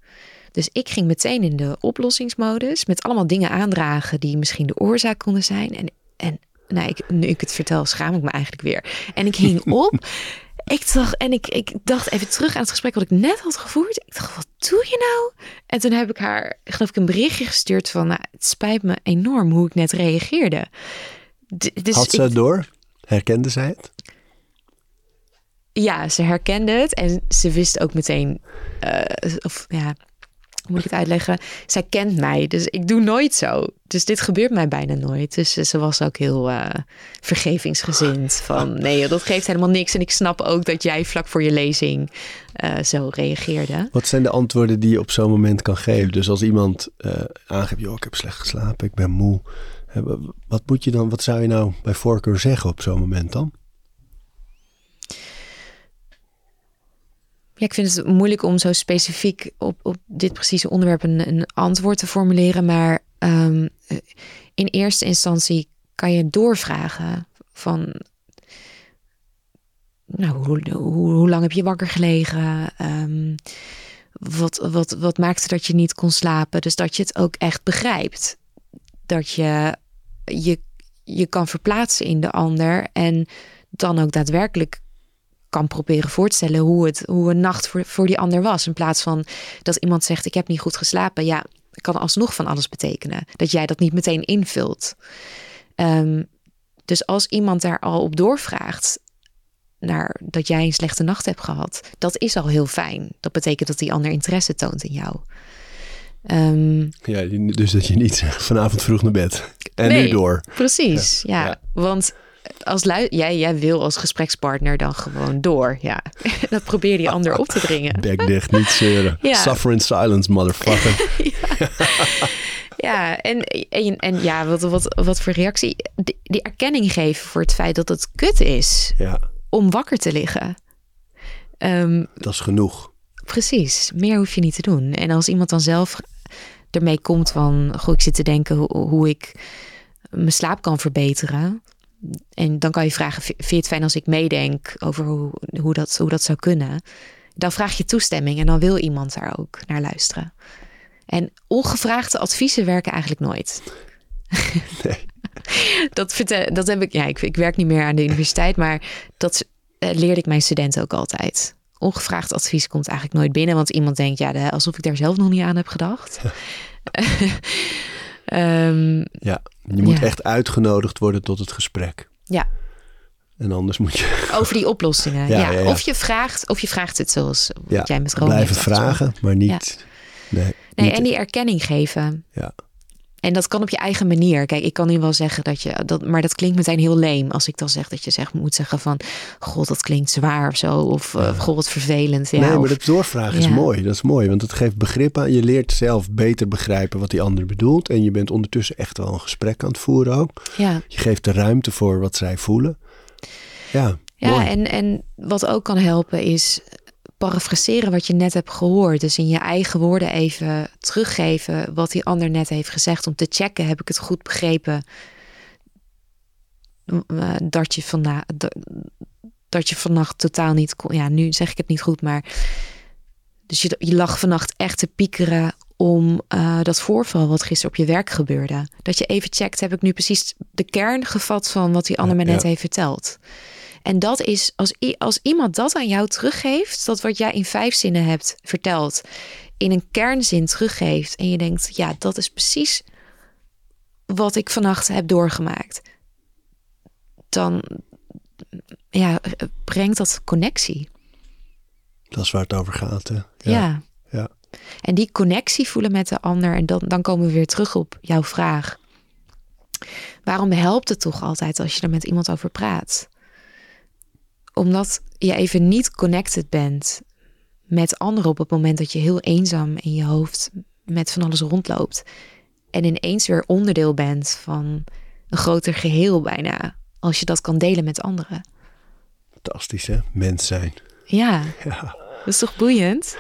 Dus ik ging meteen in de oplossingsmodus met allemaal dingen aandragen die misschien de oorzaak konden zijn. En, en nou, ik, nu ik het vertel, schaam ik me eigenlijk weer. En ik hing op. Ik dacht, en ik, ik dacht even terug aan het gesprek wat ik net had gevoerd. Ik dacht, wat doe je nou? En toen heb ik haar, geloof ik, een berichtje gestuurd van, nou, het spijt me enorm hoe ik net reageerde. D- dus Had ze ik- door? Herkende zij het? ja, ze herkende het en ze wist ook meteen, eh, of ja, moet ik het uitleggen? Zij kent mij, dus ik doe nooit zo. Dus dit gebeurt mij bijna nooit. Dus ze was ook heel eh, vergevingsgezind. Van nee, dat geeft helemaal niks. En ik snap ook dat jij vlak voor je lezing eh, zo reageerde. Wat zijn de antwoorden die je op zo'n moment kan geven? Dus als iemand eh, aangeeft, joh, ik heb slecht geslapen, ik ben moe. Eh, wa- Wat moet je dan, wat zou je nou bij voorkeur zeggen op zo'n moment dan? Ik vind het moeilijk om zo specifiek op, op dit precieze onderwerp een, een antwoord te formuleren. Maar ehm, eh, in eerste instantie kan je doorvragen van... Nou, hoe, hoe, hoe lang heb je wakker gelegen? Ehm, wat, wat, wat maakte dat je niet kon slapen? Dus dat je het ook echt begrijpt. Dat je je, je kan verplaatsen in de ander en dan ook daadwerkelijk kan proberen voor te stellen hoe, het, hoe een nacht voor, voor die ander was. In plaats van dat iemand zegt: Ik heb niet goed geslapen. Ja, kan alsnog van alles betekenen. Dat jij dat niet meteen invult. Ehm, dus als iemand daar al op doorvraagt. Naar dat jij een slechte nacht hebt gehad, dat is al heel fijn. Dat betekent dat die ander interesse toont in jou. Ehm, Ja, dus dat je niet vanavond vroeg naar bed. En Nee. nu door. Precies, ja. Ja. Want als jij, jij wil als gesprekspartner dan gewoon door. Ja, dat probeer die ander op te dringen. Bek dicht, niet zeuren. Ja. Suffer in silence, motherfucker. Ja, en, en, en ja, wat, wat, wat voor reactie? Die, die erkenning geven voor het feit dat het kut is Ja, om wakker te liggen. Ehm, dat is genoeg. precies, meer hoef je niet te doen. En als iemand dan zelf ermee komt van... Goh, ik zit te denken hoe, hoe ik mijn slaap kan verbeteren. En dan kan je vragen: vind je het fijn als ik meedenk over hoe, hoe, dat, hoe dat zou kunnen? Dan vraag je toestemming en dan wil iemand daar ook naar luisteren. En ongevraagde adviezen werken eigenlijk nooit. Nee. dat, vertel, dat heb ik, ja, ik, ik werk niet meer aan de universiteit, maar dat uh, leerde ik mijn studenten ook altijd. Ongevraagd advies komt eigenlijk nooit binnen, want iemand denkt, ja, de, alsof ik daar zelf nog niet aan heb gedacht. um, ja, je moet ja. echt uitgenodigd worden tot het gesprek. ja, En anders moet je over die oplossingen. Ja. Of, je vraagt, of je vraagt het zoals wat jij met Rome blijven vragen, maar niet. Nee, Nee, niet- en die erkenning geven. Ja. En dat kan op je eigen manier. Kijk, ik kan nu wel zeggen dat je dat, maar dat klinkt meteen heel leem als ik dan zeg dat je zeg, moet zeggen van, god, dat klinkt zwaar of zo, of eh, god, wat vervelend. Ja, nee, maar dat doorvragen is mooi. Dat is mooi, want het geeft begrip aan. Je leert zelf beter begrijpen wat die ander bedoelt. En je bent ondertussen echt wel een gesprek aan het voeren ook. ja. Je geeft de ruimte voor wat zij voelen. Ja, Ja, mooi. en, en wat ook kan helpen is parafraseren wat je net hebt gehoord. Dus in je eigen woorden even teruggeven wat die ander net heeft gezegd. Om te checken, heb ik het goed begrepen? Eh, Dat je, dat, je vannacht totaal niet kon. Ja, nu zeg ik het niet goed, maar. Dus je, je lag vannacht echt te piekeren om eh, dat voorval wat gisteren op je werk gebeurde. Dat je even checkt, heb ik nu precies de kern gevat van wat die ander me net ja. heeft verteld. En dat is, als, als iemand dat aan jou teruggeeft, dat wat jij in vijf zinnen hebt verteld, in een kernzin teruggeeft. En je denkt, ja, dat is precies wat ik vannacht heb doorgemaakt. Dan ja, brengt dat connectie. Dat is waar het over gaat. Hè? Ja. ja. En die connectie voelen met de ander. En dan, dan komen we weer terug op jouw vraag. Waarom helpt het toch altijd als je er met iemand over praat? Omdat je even niet connected bent met anderen op het moment dat je heel eenzaam in je hoofd met van alles rondloopt. En ineens weer onderdeel bent van een groter geheel bijna. Als je dat kan delen met anderen. Fantastisch hè, mens zijn. Ja, Ja. dat is toch boeiend?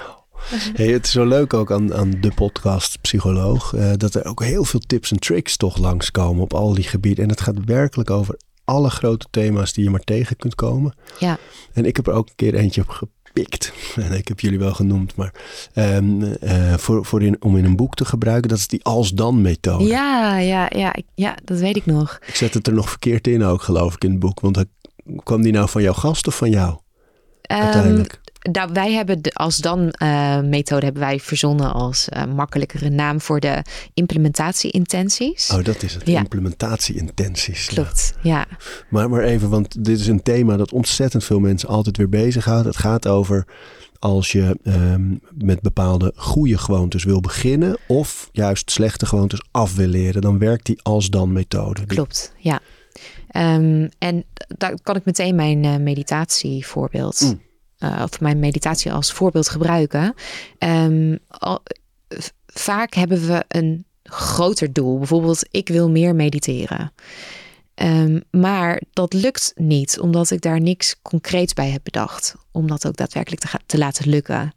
Hey, het is zo leuk ook aan, aan de podcast Psycholoog. eh, dat er ook heel veel tips en tricks toch langskomen op al die gebieden. En het gaat werkelijk over alle grote thema's die je maar tegen kunt komen. Ja, En ik heb er ook een keer eentje op gepikt. En ik heb jullie wel genoemd. Maar eh, voor, voor in, om in een boek te gebruiken. Dat is die als-dan methode. ja, ja, ja, ik- ja, dat weet ik nog. Ik zet het er nog verkeerd in ook geloof ik in het boek. Want kwam die nou van jouw gast of van jou? Ehm, Uiteindelijk. Nou, wij hebben de als dan eh, methode hebben wij verzonnen als eh, makkelijkere naam voor de implementatie-intenties. oh, dat is het. ja. Implementatie-intenties. Klopt, ja. Maar, maar even, want dit is een thema dat ontzettend veel mensen altijd weer bezighoudt. Het gaat over als je ehm, met bepaalde goede gewoontes wil beginnen of juist slechte gewoontes af wil leren, dan werkt die als-dan methode. Klopt, ja. Ehm, en daar kan ik meteen mijn eh, meditatievoorbeeld, Mm. Eh, of mijn meditatie als voorbeeld gebruiken. Ehm, vaak hebben we een groter doel. Bijvoorbeeld, ik wil meer mediteren. Ehm, maar dat lukt niet, omdat ik daar niks concreets bij heb bedacht. Om dat ook daadwerkelijk te, te laten lukken.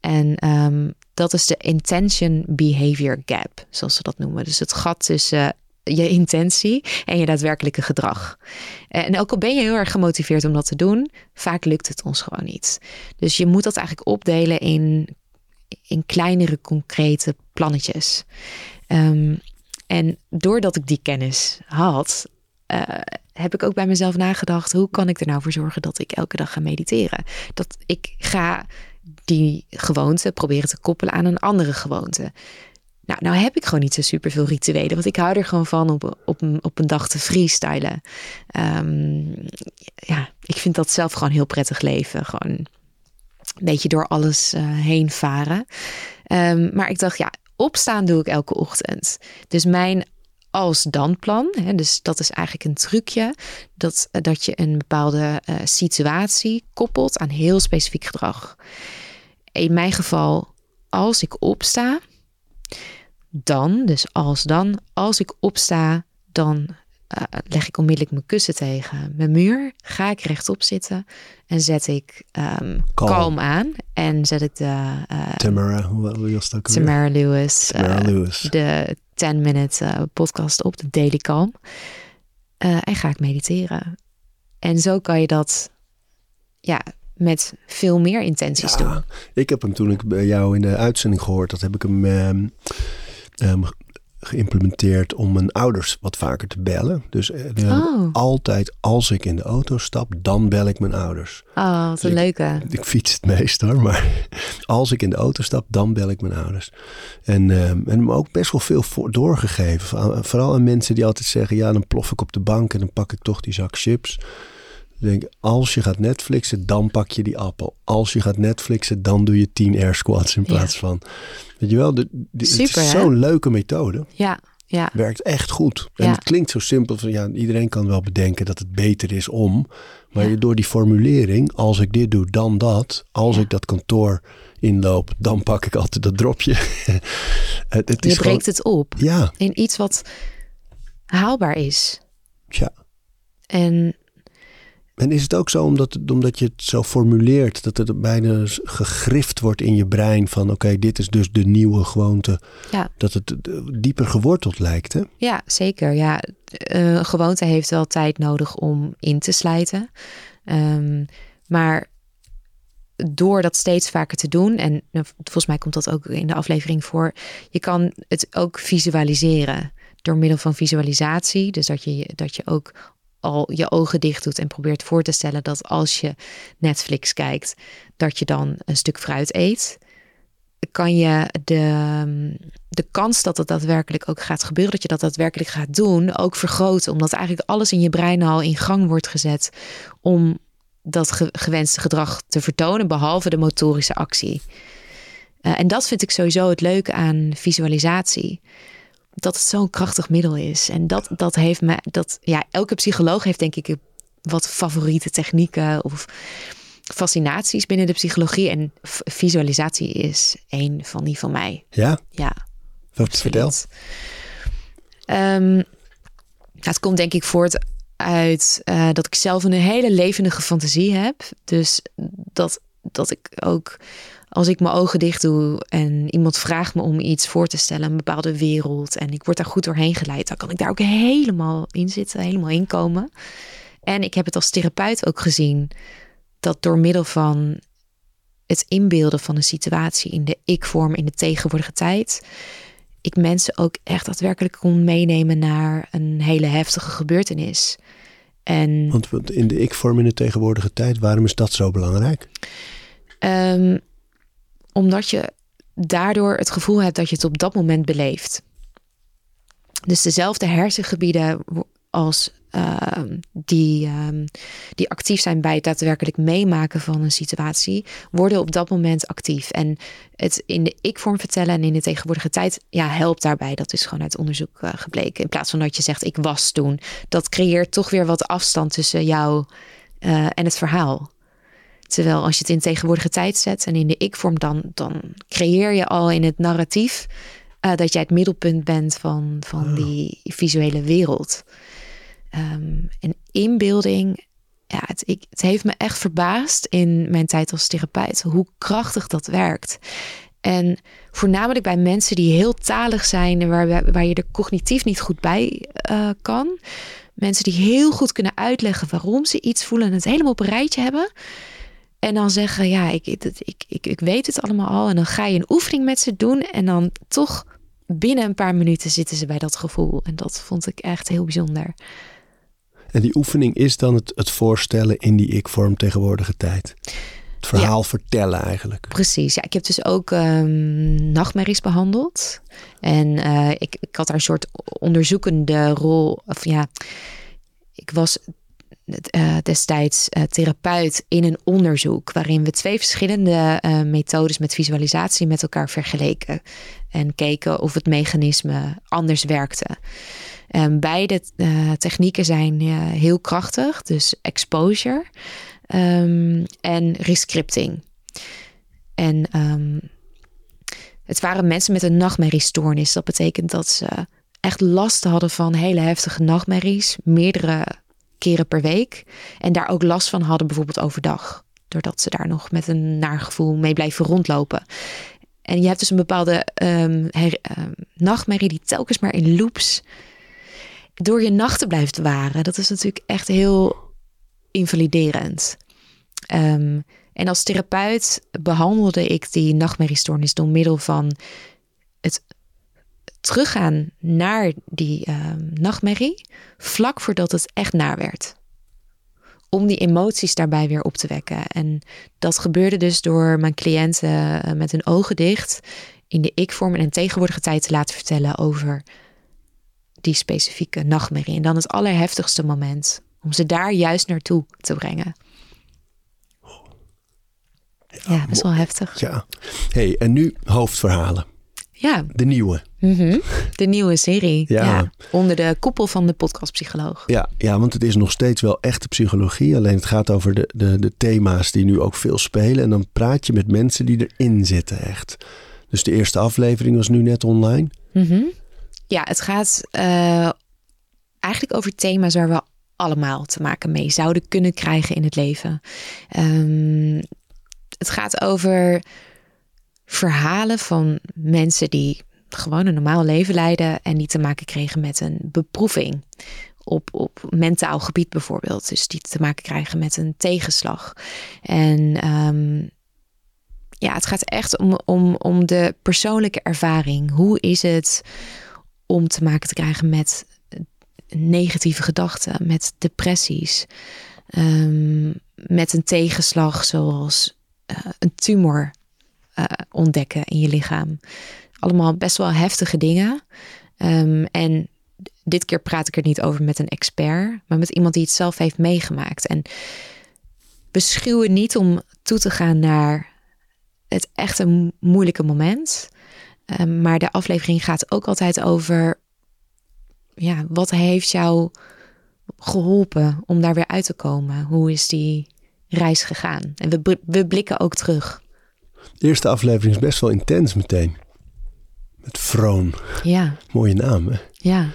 En ehm, dat is de intention behavior gap, zoals ze dat noemen. Dus het gat tussen je intentie en je daadwerkelijke gedrag. En ook al ben je heel erg gemotiveerd om dat te doen, vaak lukt het ons gewoon niet. Dus je moet dat eigenlijk opdelen in, in kleinere, concrete plannetjes. Ehm, en doordat ik die kennis had, eh, heb ik ook bij mezelf nagedacht: hoe kan ik er nou voor zorgen dat ik elke dag ga mediteren? Dat ik ga die gewoonte proberen te koppelen aan een andere gewoonte. Nou, nou heb ik gewoon niet zo super veel rituelen, want ik hou er gewoon van op, op, een- op een dag te freestylen. Ehm, ja, ik vind dat zelf gewoon heel prettig leven. Gewoon een beetje door alles eh, heen varen. Ehm, maar ik dacht, ja, opstaan doe ik elke ochtend. Dus mijn als dan plan, hè, dus dat is eigenlijk een trucje, dat, dat je een bepaalde eh, situatie koppelt aan heel specifiek gedrag. In mijn geval, als ik opsta, dan, dus als dan, als ik opsta, dan eh, leg ik onmiddellijk mijn kussen tegen mijn muur, ga ik rechtop zitten en zet ik ehm, Kalm. aan en zet ik de eh, Tamara, hoe was alweer? Tamara Lewis, Tamara eh, Lewis. de 10 minute eh, podcast op, de Daily Calm. en ga ik mediteren. En zo kan je dat ja, met veel meer intenties doen. Ik heb hem toen ik bij jou in de uitzending gehoord, dat heb ik hem ehm, geïmplementeerd om mijn ouders wat vaker te bellen. Dus eh, Oh. altijd als ik in de auto stap, dan bel ik mijn ouders. Oh, wat een Ik- leuke. Ik fiets het meest hoor, maar als ik in de auto stap, dan bel ik mijn ouders. En, ehm, en hem ook best wel veel voor, doorgegeven. Vooral aan mensen die altijd zeggen, ja dan plof ik op de bank en dan pak ik toch die zak chips. Denk, als je gaat Netflixen, dan pak je die appel. Als je gaat Netflixen, dan doe je 10 air squats in Ja. plaats van... Weet je wel, de, de- het Super, is zo'n leuke methode. Ja, ja, Werkt echt goed. En Ja. het klinkt zo simpel. Van, ja, iedereen kan wel bedenken dat het beter is om. Maar Ja. je, door die formulering, als ik dit doe, dan dat. Als ik dat kantoor inloop, dan pak ik altijd dat dropje. het, het je is breekt het op ja, in iets wat haalbaar is. ja. En En is het ook zo omdat, omdat je het zo formuleert, dat het bijna gegrift wordt in je brein van oké, dit is dus de nieuwe gewoonte. Ja. Dat het eh, dieper geworteld lijkt, hè? ja, zeker. Ja, eh, een gewoonte heeft wel tijd nodig om in te slijten. Ehm, maar door dat steeds vaker te doen, en nou, volgens mij komt dat ook in de aflevering voor, je kan het ook visualiseren door middel van visualisatie. Dus dat je, dat je ook al je ogen dicht doet en probeert voor te stellen dat als je Netflix kijkt, dat je dan een stuk fruit eet. Kan je de, de kans dat het daadwerkelijk ook gaat gebeuren, dat je dat daadwerkelijk gaat doen, ook vergroten. Omdat eigenlijk alles in je brein al in gang wordt gezet om dat ge- gewenste gedrag te vertonen, behalve de motorische actie. Eh, en dat vind ik sowieso het leuke aan visualisatie. Dat het zo'n krachtig middel is. En dat, dat heeft me. Dat, ja, elke psycholoog heeft denk ik wat favoriete technieken of fascinaties binnen de psychologie. En visualisatie is één van die van mij. Ja, Ja, wat vertel. absoluut. Ehm, het komt denk ik voort uit eh, dat ik zelf een hele levendige fantasie heb. Dus dat, dat ik ook als ik mijn ogen dicht doe en iemand vraagt me om iets voor te stellen, een bepaalde wereld, en ik word daar goed doorheen geleid, dan kan ik daar ook helemaal in zitten, helemaal in komen. En ik heb het als therapeut ook gezien dat door middel van het inbeelden van een situatie in de ik-vorm in de tegenwoordige tijd, ik mensen ook echt daadwerkelijk kon meenemen naar een hele heftige gebeurtenis. En Want want in de ik-vorm in de tegenwoordige tijd, waarom is dat zo belangrijk? Ehm, omdat je daardoor het gevoel hebt dat je het op dat moment beleeft. Dus dezelfde hersengebieden als ehm, die, ehm, die actief zijn bij het daadwerkelijk meemaken van een situatie, worden op dat moment actief. En het in de ik-vorm vertellen en in de tegenwoordige tijd, ja, helpt daarbij. Dat is gewoon uit onderzoek eh, gebleken. In plaats van dat je zegt, ik was toen. Dat creëert toch weer wat afstand tussen jou eh, en het verhaal. Terwijl als je het in tegenwoordige tijd zet en in de ik-vorm, dan, dan creëer je al in het narratief eh, dat jij het middelpunt bent van, van die visuele wereld. Ehm, en inbeelding, ja, het, ik, het heeft me echt verbaasd in mijn tijd als therapeut hoe krachtig dat werkt. En voornamelijk bij mensen die heel talig zijn en waar, waar je er cognitief niet goed bij eh, kan. Mensen die heel goed kunnen uitleggen waarom ze iets voelen en het helemaal op een rijtje hebben. En dan zeggen, ja, ik, ik, ik, ik, weet het allemaal al. En dan ga je een oefening met ze doen. En dan toch binnen een paar minuten zitten ze bij dat gevoel. En dat vond ik echt heel bijzonder. En die oefening is dan het, het voorstellen in die ik-vorm tegenwoordige tijd. Het verhaal vertellen eigenlijk. Precies. Ja, ik heb dus ook ehm, nachtmerries behandeld. En eh, ik, ik had daar een soort onderzoekende rol. Of ja, ik was uh, destijds uh, therapeut in een onderzoek waarin we twee verschillende uh, methodes met visualisatie met elkaar vergeleken en keken of het mechanisme anders werkte. En beide technieken zijn heel krachtig, dus exposure um, en rescripting. En um, het waren mensen met een nachtmerriestoornis. Dat betekent dat ze echt last hadden van hele heftige nachtmerries, meerdere keren per week. En daar ook last van hadden, bijvoorbeeld overdag. Doordat ze daar nog met een naar gevoel mee blijven rondlopen. En je hebt dus een bepaalde um, her, um, nachtmerrie die telkens maar in loops. door je nachten blijft waren. Dat is natuurlijk echt heel invaliderend. Ehm, en als therapeut behandelde ik die nachtmerriestoornis door middel van teruggaan naar die um, nachtmerrie, vlak voordat het echt naar werd. Om die emoties daarbij weer op te wekken. En dat gebeurde dus door mijn cliënten eh, met hun ogen dicht in de ik-vorm en tegenwoordige tijd te laten vertellen over die specifieke nachtmerrie. En dan het allerheftigste moment. Om ze daar juist naartoe te brengen. Ja, best wel heftig. Ja. hey, en nu hoofdverhalen. Ja. De nieuwe. Mhm. De nieuwe serie. Ja. Onder de koepel van de podcastpsycholoog. Ja, ja, want het is nog steeds wel echte psychologie. Alleen het gaat over de, de, de thema's die nu ook veel spelen. En dan praat je met mensen die erin zitten echt. Dus de eerste aflevering was nu net online. Mm Ja, het gaat uh, eigenlijk over thema's waar we allemaal te maken mee zouden kunnen krijgen in het leven. Um, het gaat over verhalen van mensen die gewoon een normaal leven leiden en die te maken kregen met een beproeving. Op, op mentaal gebied bijvoorbeeld. Dus die te maken krijgen met een tegenslag. En um, ja, het gaat echt om, om, om de persoonlijke ervaring. Hoe is het om te maken te krijgen met negatieve gedachten, met depressies, um, met een tegenslag zoals uh, een tumor uh, ontdekken in je lichaam. Allemaal best wel heftige dingen. Um, en dit keer praat ik er niet over met een expert, maar met iemand die het zelf heeft meegemaakt. En beschuwen niet om toe te gaan naar het echt een moeilijke moment. Um, maar de aflevering gaat ook altijd over, ja, wat heeft jou geholpen om daar weer uit te komen? Hoe is die reis gegaan? En we, we blikken ook terug. De eerste aflevering is best wel intens meteen. Met Vroon. Ja. Mooie naam, hè? Ja.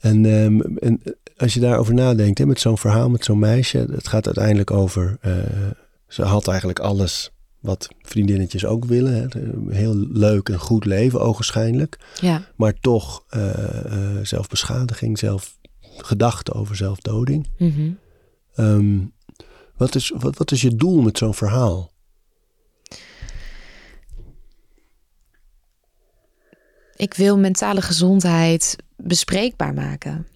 En, um, en als je daarover nadenkt, hè, met zo'n verhaal, met zo'n meisje, het gaat uiteindelijk over. Uh, ze had eigenlijk alles wat vriendinnetjes ook willen. Hè. Heel leuk en goed leven, ogenschijnlijk. Ja. Maar toch uh, uh, zelfbeschadiging, zelf gedachten over zelfdoding. Mm -hmm. um, wat, is, wat, wat is je doel met zo'n verhaal? Ik wil mentale gezondheid bespreekbaar maken.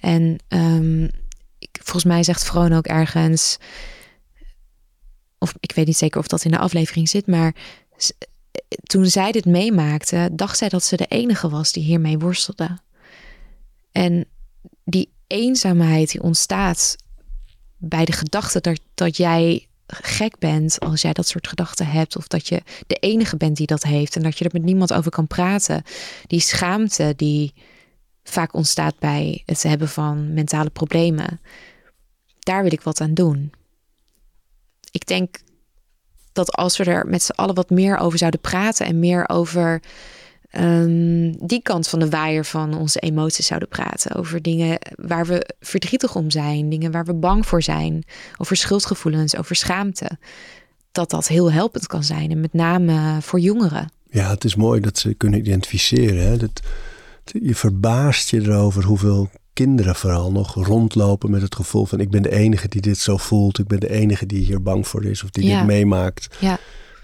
En um, ik, volgens mij zegt Vroon ook ergens, of ik weet niet zeker of dat in de aflevering zit, maar toen zij dit meemaakte, dacht zij dat ze de enige was die hiermee worstelde. En die eenzaamheid die ontstaat bij de gedachte dat, dat jij gek bent als jij dat soort gedachten hebt. Of dat je de enige bent die dat heeft en dat je er met niemand over kan praten. Die schaamte die vaak ontstaat bij het hebben van mentale problemen. Daar wil ik wat aan doen. Ik denk dat als we er met z'n allen wat meer over zouden praten en meer over um, die kant van de waaier van onze emoties zouden praten. Over dingen waar we verdrietig om zijn, dingen waar we bang voor zijn, over schuldgevoelens, over schaamte. Dat dat heel helpend kan zijn en met name voor jongeren. Ja, het is mooi dat ze kunnen identificeren. Hè? Dat, je verbaast je erover hoeveel kinderen vooral nog rondlopen met het gevoel van ik ben de enige die dit zo voelt. Ik ben de enige die hier bang voor is of die ja. dit meemaakt. Ja.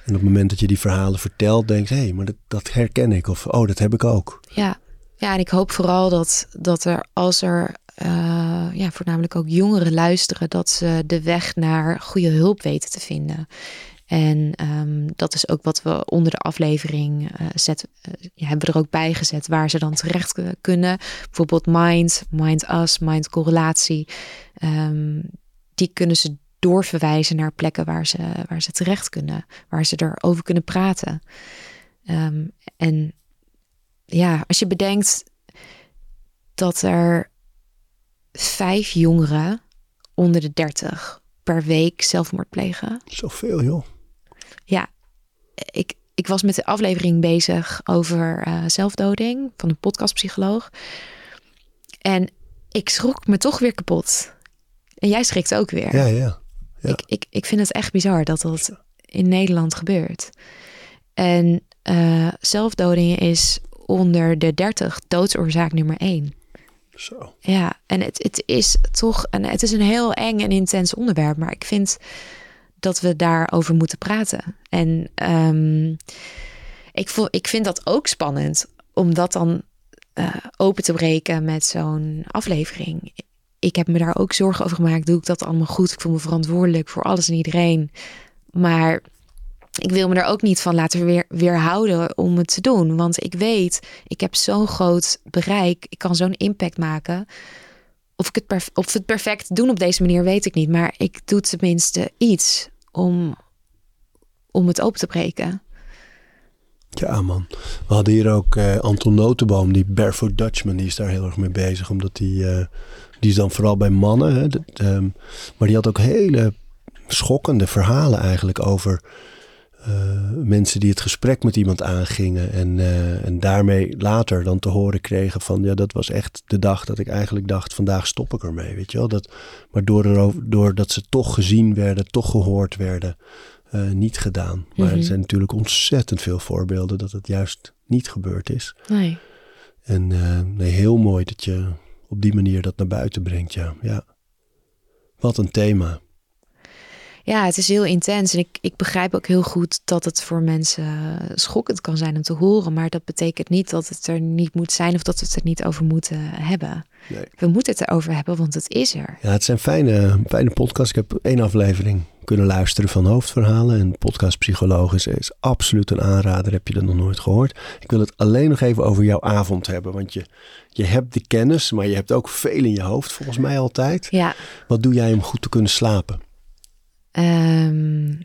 En op het moment dat je die verhalen vertelt, denk je, hé, hey, maar dat, dat, herken ik. Of, oh, dat heb ik ook. Ja, ja en ik hoop vooral dat, dat er, als er uh, ja, voornamelijk ook jongeren luisteren, dat ze de weg naar goede hulp weten te vinden. En um, dat is ook wat we onder de aflevering uh, hebben er ook bij gezet waar ze dan terecht kunnen. Bijvoorbeeld Mind, Mind Us, Mind Correlatie. Um, die kunnen ze doorverwijzen naar plekken waar ze, waar ze terecht kunnen, waar ze erover kunnen praten. Um, en ja, als je bedenkt dat er vijf jongeren onder de dertig per week zelfmoord plegen. Zoveel, joh. Ja, ik, ik was met de aflevering bezig over uh, zelfdoding van een podcastpsycholoog. En ik schrok me toch weer kapot. En jij schrikt ook weer. Ja, ja. Ja. Ik, ik, ik vind het echt bizar dat dat in Nederland gebeurt. En uh, zelfdoding is onder de 30 doodsoorzaak nummer 1. Zo. Ja, en het, het is toch een, het is een heel eng en intens onderwerp, maar ik vind dat we daarover moeten praten. En um, ik, voel, ik vind dat ook spannend, om dat dan uh, open te breken met zo'n aflevering. Ik heb me daar ook zorgen over gemaakt. Doe ik dat allemaal goed? Ik voel me verantwoordelijk voor alles en iedereen. Maar ik wil me er ook niet van laten weer, weerhouden om het te doen. Want ik weet, ik heb zo'n groot bereik. Ik kan zo'n impact maken. Of, ik het perf of het perfect doen op deze manier, weet ik niet. Maar ik doe tenminste iets om, om het open te breken. Ja, man. We hadden hier ook uh, Anton Notenboom, die Barefoot Dutchman, die is daar heel erg mee bezig. Omdat die, uh, die is dan vooral bij mannen. Hè, de, maar die had ook hele schokkende verhalen eigenlijk over uh, mensen die het gesprek met iemand aangingen. En, en daarmee later dan te horen kregen van ja, dat was echt de dag dat ik eigenlijk dacht, vandaag stop ik ermee. Weet je wel? Dat, maar door doordat ze toch gezien werden, toch gehoord werden. Uh, niet gedaan. Maar Mhm. er zijn natuurlijk ontzettend veel voorbeelden dat het juist niet gebeurd is. Nee. En uh, nee, heel mooi dat je op die manier dat naar buiten brengt. Ja, ja. Wat een thema. Ja, het is heel intens. En ik, ik begrijp ook heel goed dat het voor mensen schokkend kan zijn om te horen. Maar dat betekent niet dat het er niet moet zijn of dat we het er niet over moeten hebben. Nee. We moeten het erover hebben, want het is er. Ja, het zijn fijne, fijne podcasts. Ik heb één aflevering kunnen luisteren van hoofdverhalen. En podcast Psychologisch is absoluut een aanrader. Heb je dat nog nooit gehoord? Ik wil het alleen nog even over jouw avond hebben. Want je, je hebt de kennis, maar je hebt ook veel in je hoofd, volgens mij altijd. Ja. Wat doe jij om goed te kunnen slapen? Um,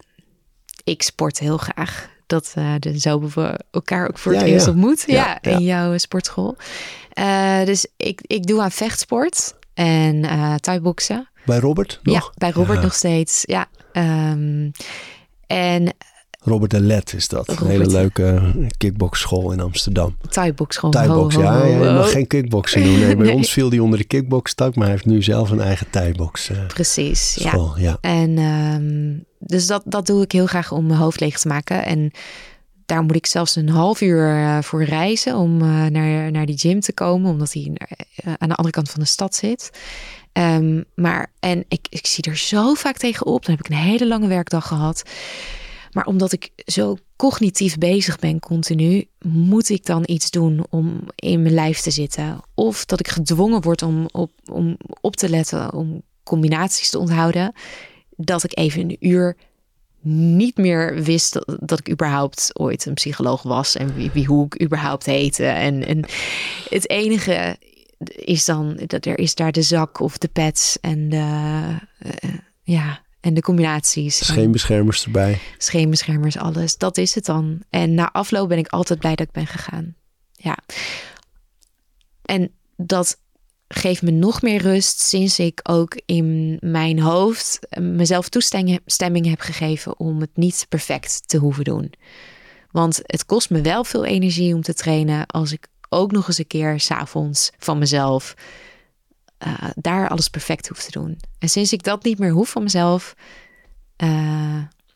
ik sport heel graag. Dat uh, de, zo we elkaar ook voor het Ja, eerst ja. ontmoet. Ja, Ja, ja. in jouw sportschool. Uh, dus ik, ik doe aan vechtsport en uh, thai-boksen. Bij Robert nog? Ja, bij Robert Ja. nog steeds. Ja. Um, en Robert de Let is dat. Een hele leuke kickboxschool in Amsterdam. thai-box gewoon. Thai-box, ja, ja. Je ho. mag geen kickboksen doen. Nee, bij Nee. ons viel die onder de kickbox-tak, maar hij heeft nu zelf een eigen thai-box eh, Precies, ja. school. Ja. En um, dus dat, dat doe ik heel graag om mijn hoofd leeg te maken. En daar moet ik zelfs een half uur uh, voor reizen om uh, naar, naar die gym te komen, omdat hij uh, aan de andere kant van de stad zit. Um, maar en ik, ik zie er zo vaak tegenop. Dan heb ik een hele lange werkdag gehad. Maar omdat ik zo cognitief bezig ben continu, moet ik dan iets doen om in mijn lijf te zitten. Of dat ik gedwongen word om op, om op te letten, om combinaties te onthouden. Dat ik even een uur niet meer wist dat, dat ik überhaupt ooit een psycholoog was en wie, wie hoe ik überhaupt heette. En, en het enige is dan dat er is daar de zak of de pads en de, uh, ja, en de combinaties. Scheenbeschermers erbij. Scheenbeschermers, alles. Dat is het dan. En na afloop ben ik altijd blij dat ik ben gegaan. Ja. En dat geeft me nog meer rust sinds ik ook in mijn hoofd mezelf toestemming heb gegeven om het niet perfect te hoeven doen. Want het kost me wel veel energie om te trainen als ik ook nog eens een keer s'avonds van mezelf uh, daar alles perfect hoef te doen. En sinds ik dat niet meer hoef van mezelf, uh,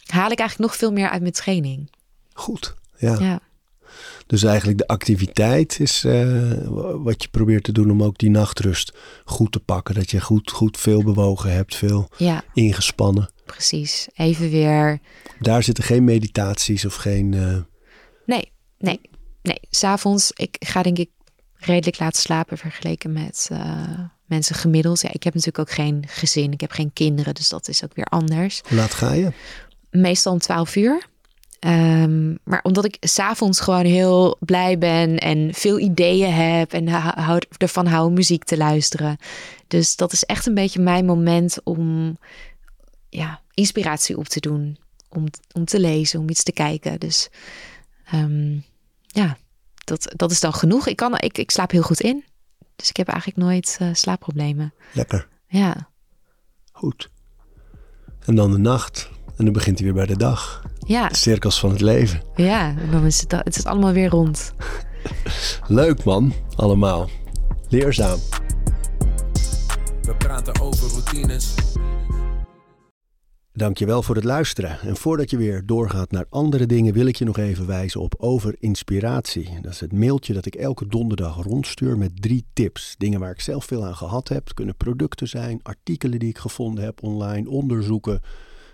haal ik eigenlijk nog veel meer uit mijn training. Goed, ja. ja. Dus eigenlijk de activiteit is uh, wat je probeert te doen om ook die nachtrust goed te pakken. Dat je goed, goed veel bewogen hebt, veel ja. ingespannen. Precies, even weer. Daar zitten geen meditaties of geen. Uh... Nee, nee, nee. S'avonds, ik ga denk ik redelijk laat slapen vergeleken met uh, mensen gemiddeld. Ja, ik heb natuurlijk ook geen gezin, ik heb geen kinderen, dus dat is ook weer anders. Hoe laat ga je? Meestal om 12 uur. Um, maar omdat ik s'avonds gewoon heel blij ben en veel ideeën heb en hou, ervan hou om muziek te luisteren. Dus dat is echt een beetje mijn moment om ja, inspiratie op te doen. Om, om te lezen, om iets te kijken. Dus um, ja, dat, dat is dan genoeg. Ik, kan, ik, ik slaap heel goed in. Dus ik heb eigenlijk nooit uh, slaapproblemen. Lekker. Ja. Goed. En dan de nacht. En dan begint hij weer bij de dag. Ja. De cirkels van het leven. Ja, en dan is het, het is allemaal weer rond. Leuk man, allemaal. Leerzaam. We praten over routines. Dankjewel voor het luisteren. En voordat je weer doorgaat naar andere dingen, wil ik je nog even wijzen op Over Inspiratie. Dat is het mailtje dat ik elke donderdag rondstuur met drie tips. Dingen waar ik zelf veel aan gehad heb. Het kunnen producten zijn, artikelen die ik gevonden heb online, onderzoeken